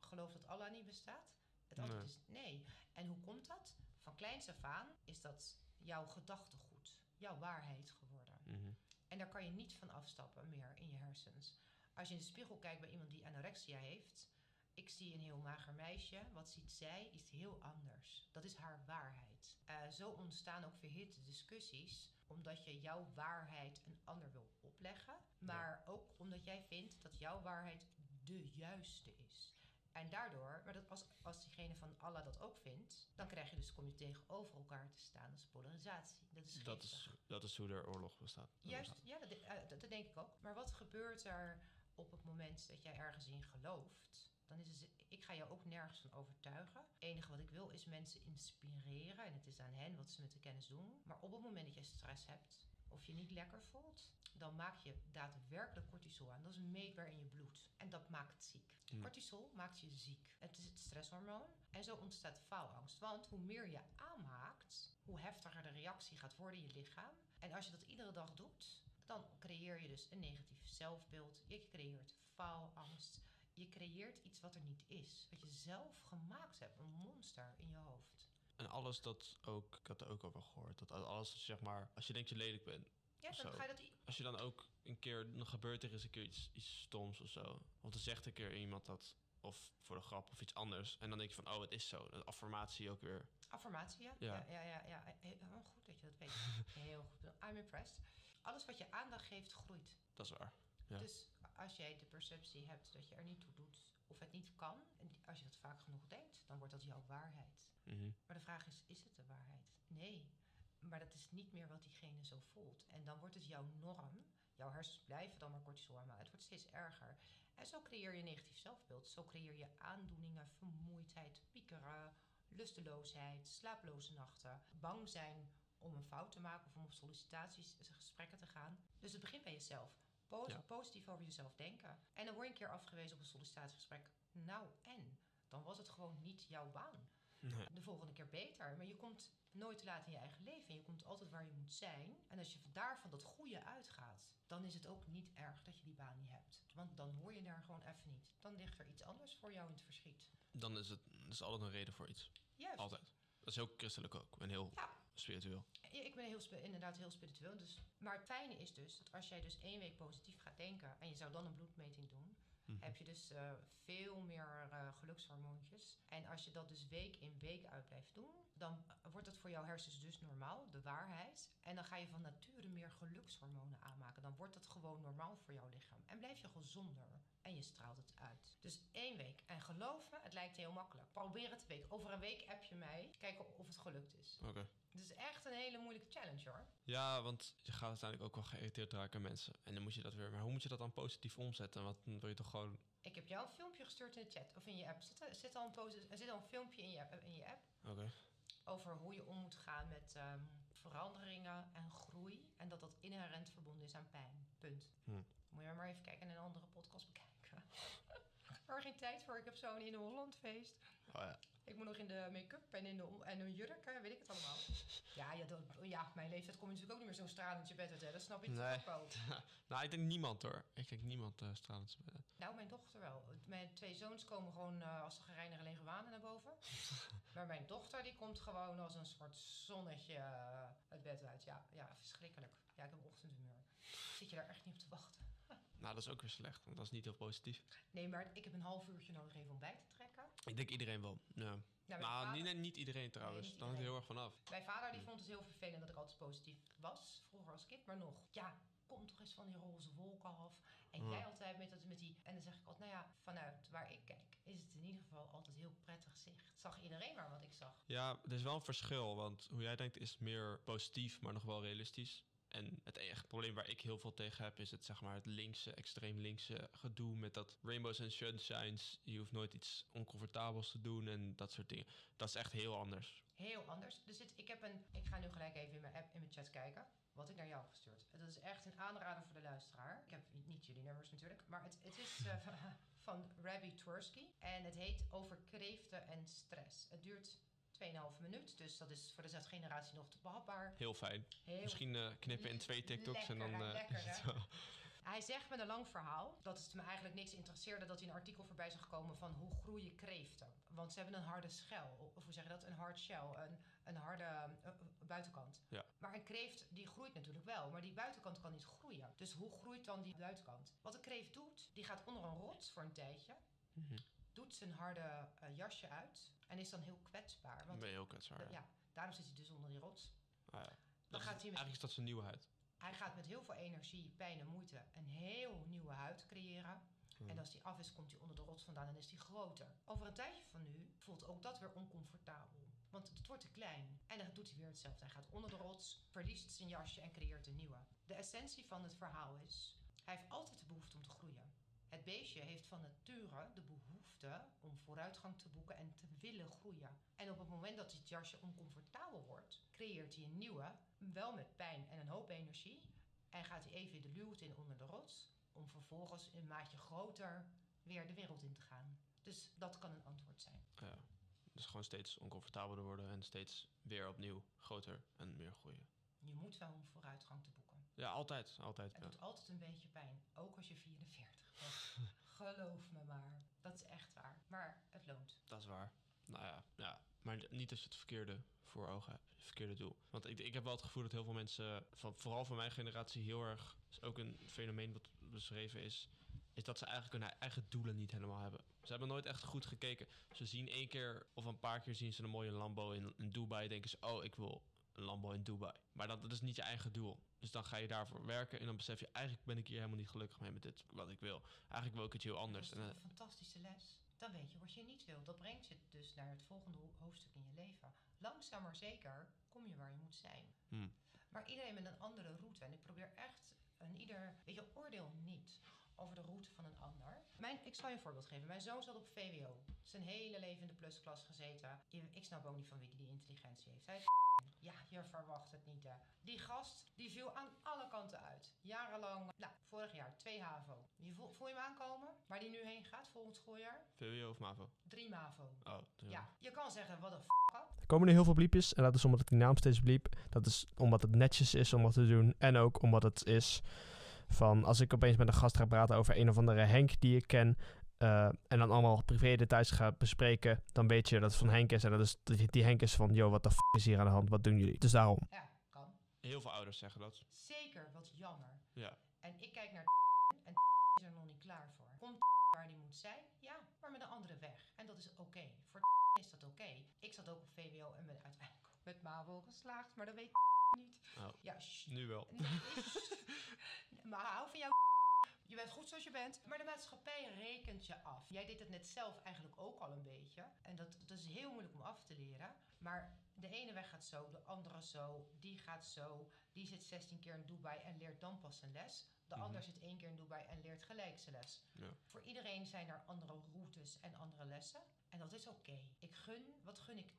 gelooft dat Allah niet bestaat? Het antwoord Nee. is nee. En hoe komt dat? Van kleins af aan is dat jouw gedachtegoed, jouw waarheid geworden. Mhm. En daar kan je niet van afstappen meer in je hersens. Als je in de spiegel kijkt bij iemand die anorexia heeft. Ik zie een heel mager meisje. Wat ziet zij? Iets heel anders. Dat is haar waarheid. Eh, zo ontstaan ook verhitte discussies. Omdat je jouw waarheid een ander wil opleggen. Maar ook omdat jij vindt dat jouw waarheid de juiste is. En daardoor, maar dat als, als diegene van Allah dat ook vindt, dan krijg je dus, kom je tegenover elkaar te staan. Dat is polarisatie. Dat is dat, is, dat is hoe er oorlog bestaat. Juist, ja, dat, eh, dat, dat denk ik ook. Maar wat gebeurt er op het moment dat jij ergens in gelooft? Dan is het, ik ga jou ook nergens van overtuigen. Het enige wat ik wil is mensen inspireren. En het is aan hen wat ze met de kennis doen. Maar op het moment dat jij stress hebt of je niet lekker voelt, dan maak je daadwerkelijk cortisol aan. Dat is meetbaar in je bloed. En dat maakt ziek. Cortisol maakt je ziek. Het is het stresshormoon. En zo ontstaat faalangst. Want hoe meer je aanmaakt, hoe heftiger de reactie gaat worden in je lichaam. En als je dat iedere dag doet, dan creëer je dus een negatief zelfbeeld. Je creëert faalangst. Je creëert iets wat er niet is. Wat je zelf gemaakt hebt. Een monster in je hoofd. En alles dat ook, ik had er ook over gehoord, dat alles zeg maar, als je denkt je lelijk bent, Ja, dan ga je dat... als je dan ook een keer, dan gebeurt er eens een keer iets, iets stoms of zo. Of dan zegt een keer iemand dat, of voor de grap of iets anders. En dan denk je van, oh, het is zo. De affirmatie ook weer. Affirmatie, ja. Ja. Ja, ja, ja. ja. Heel heel goed dat je dat weet. Heel goed. I'm impressed. Alles wat je aandacht geeft, groeit. Dat is waar. Ja. Dus als jij de perceptie hebt dat je er niet toe doet of het niet kan, en als je dat vaak genoeg denkt, dan wordt dat jouw waarheid. Mhm. Maar de vraag is, is het de waarheid? Nee. Maar dat is niet meer wat diegene zo voelt. En dan wordt het jouw norm. Jouw hersens blijven dan maar cortisol aanmaken. Het wordt steeds erger. En zo creëer je een negatief zelfbeeld. Zo creëer je aandoeningen, vermoeidheid, piekeren, lusteloosheid, slaaploze nachten, bang zijn om een fout te maken of om op sollicitaties, gesprekken te gaan. Dus het begint bij jezelf. Ja. Positief over jezelf denken. En dan word je een keer afgewezen op een sollicitatiegesprek. Nou, en? Dan was het gewoon niet jouw baan Nee. de volgende keer beter. Maar je komt nooit te laat in je eigen leven. Je komt altijd waar je moet zijn. En als je daarvan dat goede uitgaat, dan is het ook niet erg dat je die baan niet hebt. Want dan hoor je daar gewoon even niet. Dan ligt er iets anders voor jou in het verschiet. Dan is het is altijd een reden voor iets. Juist. Altijd. Dat is heel christelijk ook. En heel Ja, spiritueel. Ik ben heel, inderdaad heel spiritueel. Dus, maar het fijne is dus dat als jij dus één week positief gaat denken en je zou dan een bloedmeting doen Mhm. heb je dus eh, veel meer eh gelukshormoontjes. En als je dat dus week in week uit blijft doen, dan eh, wordt het voor jouw hersens dus normaal, de waarheid. En dan ga je van nature meer gelukshormonen aanmaken. Dan wordt het gewoon normaal voor jouw lichaam. En blijf je gezonder. En je straalt het uit. Dus één week. En geloof me, het lijkt heel makkelijk. Probeer het een week. Over een week app je mij. Kijken of het gelukt is. Oké. Het is echt een hele moeilijke challenge hoor. Ja, want je gaat uiteindelijk ook wel geïrriteerd raken aan mensen. En dan moet je dat weer... Maar hoe moet je dat dan positief omzetten? Want dan wil je toch gewoon... Ik heb jou een filmpje gestuurd in de chat of in je app. Zit er, zit al, een er zit al een filmpje in je app, in je app Oké. over hoe je om moet gaan met ehm, veranderingen en groei. En dat dat inherent verbonden is aan pijn. Punt. Hm. Moet je maar even kijken en een andere podcast bekijken. er geen tijd voor. Ik heb zo'n in Holland feest. Oh ja. Ik moet nog in de make-up en in de en een jurk, hè, weet ik het allemaal. ja, ja, dat, ja, mijn leeftijd kom je natuurlijk ook niet meer zo stralend je bed uit. Hè. Dat snap je Nee. ook wel. Nou, ik denk niemand hoor. Ik denk niemand uh, stralend. Nou, mijn dochter wel. Mijn twee zoons komen gewoon eh, als de gereinigde lege wanen naar boven. maar mijn dochter die komt gewoon als een soort zonnetje eh, het bed uit. Ja, ja, verschrikkelijk. Ja, ik heb ochtendhumeur. Zit je daar echt niet op te wachten? Nou, dat is ook weer slecht. Want dat is niet heel positief. Nee, maar ik heb een half uurtje nodig even om bij te trekken. Ik denk iedereen wel. Ja. Nou, Nou, vader- niet, nee, niet iedereen trouwens. niet Dan hangt het heel erg vanaf. Mijn vader die vond het heel vervelend dat ik altijd positief was, vroeger als kind, maar nog. Ja, kom toch eens van die roze wolken af. En Ja. jij altijd met, dat, met die... En dan zeg ik altijd, nou ja, vanuit waar ik kijk, is het in ieder geval altijd heel prettig zicht. Zag iedereen maar wat ik zag. Ja, er is wel een verschil. Want hoe jij denkt is meer positief, maar nog wel realistisch. En het enige probleem waar ik heel veel tegen heb, is het, zeg maar, het linkse, extreem linkse gedoe met dat rainbows en sunshines. Je hoeft nooit iets oncomfortabels te doen en dat soort dingen. Dat is echt heel anders. Heel anders. Dus ik, heb een, ik ga nu gelijk even in mijn app, in mijn chat kijken. Wat ik naar jou heb gestuurd. Dat is echt een aanrader voor de luisteraar. Ik heb niet jullie nummers natuurlijk. Maar het, het is eh, van Rabbi Twersky. En het heet Over kreeften en stress. Het duurt 2,5 minuut. Dus dat is voor de Z-generatie nog te behapbaar. Heel fijn. Heel Misschien eh, knippen in twee TikToks en dan... Eh, Hij zegt met een lang verhaal dat het me eigenlijk niks interesseerde dat hij een artikel voorbij zag komen van hoe groeien kreeften. Want ze hebben een harde schel, of hoe zeg je dat? Een hard shell, een, een harde eh, buitenkant. Ja. Maar een kreeft die groeit natuurlijk wel, maar die buitenkant kan niet groeien. Dus hoe groeit dan die buitenkant? Wat een kreeft doet, die gaat onder een rots voor een tijdje, Mhm. Doet zijn harde eh, jasje uit en is dan heel kwetsbaar. Want ben je heel kwetsbaar. ja, daarom zit hij dus onder die rots. Ah, ja. Dan gaat hij met Eigenlijk is dat zijn nieuwheid. hij gaat met heel veel energie, pijn en moeite een heel nieuwe huid creëren. Hmm. En als die af is, komt hij onder de rots vandaan en is die groter. Over een tijdje van nu voelt ook dat weer oncomfortabel. Want het wordt te klein. En dan doet hij weer hetzelfde. Hij gaat onder de rots, verliest zijn jasje en creëert een nieuwe. De essentie van het verhaal is, hij heeft altijd de behoefte om te groeien. Het beestje heeft van nature de behoefte om vooruitgang te boeken en te willen groeien. En op het moment dat het jasje oncomfortabel wordt, creëert hij een nieuwe, wel met pijn en een hoop energie. En gaat hij even de luwte in onder de rots, om vervolgens een maatje groter weer de wereld in te gaan. Dus dat kan een antwoord zijn. Ja. Dus gewoon steeds oncomfortabeler worden en steeds weer opnieuw groter en meer groeien. Je moet wel om vooruitgang te boeken. Ja, altijd. Altijd. Het Ja. doet altijd een beetje pijn, ook als je 44 bent. Geloof me maar. Dat is echt waar. Maar het loont. Dat is waar. Nou ja, ja. Maar niet als je het verkeerde voor ogen hebt. Het verkeerde doel. Want ik, ik heb wel het gevoel dat heel veel mensen, van, vooral van mijn generatie, heel erg... is ook een fenomeen wat beschreven is... is dat ze eigenlijk hun eigen doelen niet helemaal hebben. Ze hebben nooit echt goed gekeken. Ze zien één keer of een paar keer zien ze een mooie Lambo in, in Dubai... denken ze, oh, ik wil een Lambo in Dubai. Maar dat, dat is niet je eigen doel. Dus dan ga je daarvoor werken en dan besef je... eigenlijk ben ik hier helemaal niet gelukkig mee met dit wat ik wil. Eigenlijk wil ik het heel anders. Dat is een fantastische les. Dan weet je wat je niet wil. Dat brengt je dus naar het volgende ho- hoofdstuk in je leven. Langzaam maar zeker kom je waar je moet zijn. Hmm. Maar iedereen met een andere route. En ik probeer echt een ieder... Weet je, oordeel niet over de route van een ander. Mijn, ik zal je een voorbeeld geven. Mijn zoon zat op VWO. Zijn hele leven in de plusklas gezeten. Ik snap ook niet van wie die die intelligentie heeft. Hij is ja, je verwacht het niet, hè. Die gast, die viel aan alle kanten uit. Jarenlang, nou, vorig jaar, 2 HAVO. Je voel, voel je hem aankomen? Waar die nu heen gaat, volgend schooljaar? VWO of MAVO? 3 MAVO. Oh, Ja, je kan zeggen, wat een f*** Er komen nu heel veel bliepjes en dat is omdat ik die naam steeds bliep. Dat is omdat het netjes is om wat te doen en ook omdat het is van als ik opeens met een gast ga praten over een of andere Henk die ik ken eh, en dan allemaal privé details ga bespreken, dan weet je dat het van Henk is en dat is die, die Henk is van, yo, wat de f is hier aan de hand, wat doen jullie? Dus daarom. Ja, kan. Heel veel ouders zeggen dat. Zeker, wat jammer. Ja. En ik kijk naar en is er nog niet klaar voor. Komt waar die moet zijn? Ja, maar met een andere weg. En dat is oké. Voor is dat oké. Ik zat ook op VWO en ben uiteindelijk met MAVO geslaagd, maar dat weet niet. Oh. Ja. Nu wel. Nee, maar hou van jou. Je bent goed zoals je bent. Maar de maatschappij rekent je af. Jij deed het net zelf eigenlijk ook al een beetje. En dat, dat is heel moeilijk om af te leren. Maar de ene weg gaat zo, de andere zo, die gaat zo. Die zit 16 keer in Dubai en leert dan pas een les. De Mhm. ander zit één keer in Dubai en leert gelijk zijn les. Ja. Voor iedereen zijn er andere routes en andere lessen. En dat is oké. Ik gun, wat gun ik?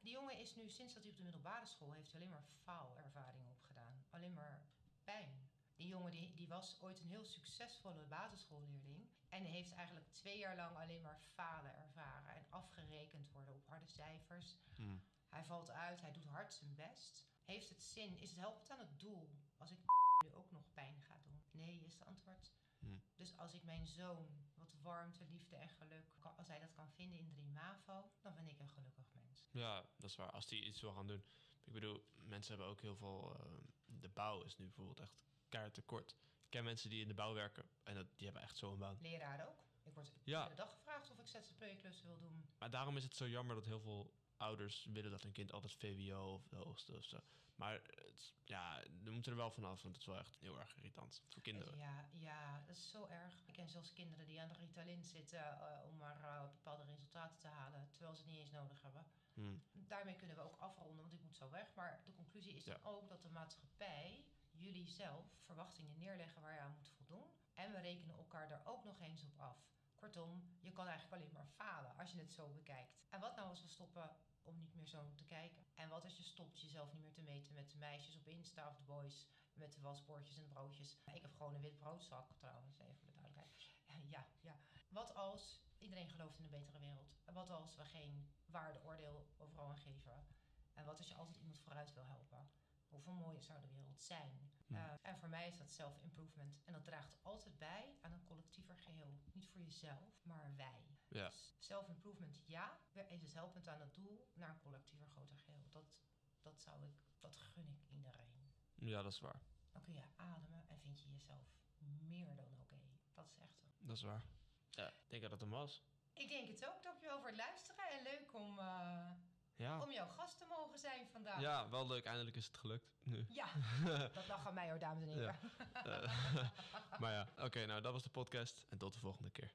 Die jongen is nu, sinds dat hij op de middelbare school heeft, alleen maar faalervaring opgedaan. Alleen maar pijn. Die jongen die, die was ooit een heel succesvolle basisschoolleerling. En heeft eigenlijk twee jaar lang alleen maar falen ervaren. En afgerekend worden op harde cijfers. Hm. Hij valt uit, hij doet hard zijn best. Heeft het zin? Is het helpend aan het doel? Als ik nu ook nog pijn ga doen? Nee, is het antwoord. Hm. Dus als ik mijn zoon wat warmte, liefde en geluk, als hij dat kan vinden in 3 MAVO, dan ben ik een gelukkig mens. Ja, dat is waar. Als die iets wil gaan doen. Ik bedoel, mensen hebben ook heel veel... eh, de bouw is nu bijvoorbeeld echt keihard tekort. Ik ken mensen die in de bouw werken en dat, die hebben echt zo'n baan. Leraar ook. Ik word Ja. iedere dag gevraagd of ik ZZP-klussen wil doen. Maar daarom is het zo jammer dat heel veel ouders willen dat hun kind altijd VWO of de hoogste of zo. Maar het, ja, we moeten er wel vanaf, want het is wel echt heel erg irritant voor kinderen. Ja, ja, dat is zo erg. Ik ken zelfs kinderen die aan de Ritalin zitten eh, om maar eh, bepaalde resultaten te halen, terwijl ze het niet eens nodig hebben. Hm. Daarmee kunnen we ook afronden, want ik moet zo weg. Maar de conclusie is Ja. dan ook dat de maatschappij jullie zelf verwachtingen neerleggen waar je aan moet voldoen. En we rekenen elkaar daar ook nog eens op af. Kortom, je kan eigenlijk alleen maar falen als je het zo bekijkt. En wat nou als we stoppen om niet meer zo te kijken? En wat als je stopt jezelf niet meer te meten met de meisjes op Insta of de boys met de wasbordjes en broodjes? Ik heb gewoon een wit broodzak trouwens, even voor de duidelijkheid. Ja, ja. Wat als iedereen gelooft in een betere wereld? En wat als we geen waardeoordeel overal aan geven? En wat als je altijd iemand vooruit wil helpen? Hoeveel mooier zou de wereld zijn? Uh, en voor mij is dat self-improvement. En dat draagt altijd bij aan een collectiever geheel. Niet voor jezelf, maar wij. Ja. Dus self-improvement ja, is het helpend aan het doel naar een collectiever groter geheel. Dat, dat zou ik, dat gun ik iedereen. ja, dat is waar. Dan kun je ademen en vind je jezelf meer dan oké. Dat is echt. Dat is waar. Ja, ik denk dat het hem was. Ik denk het ook. Dankjewel voor het luisteren. En leuk om, uh, Ja. om jouw gast te mogen zijn vandaag. ja, wel leuk. Eindelijk is het gelukt nu. Ja, dat lag aan mij hoor, dames en heren. Ja. Eh, maar ja, oké, nou dat was de podcast en tot de volgende keer.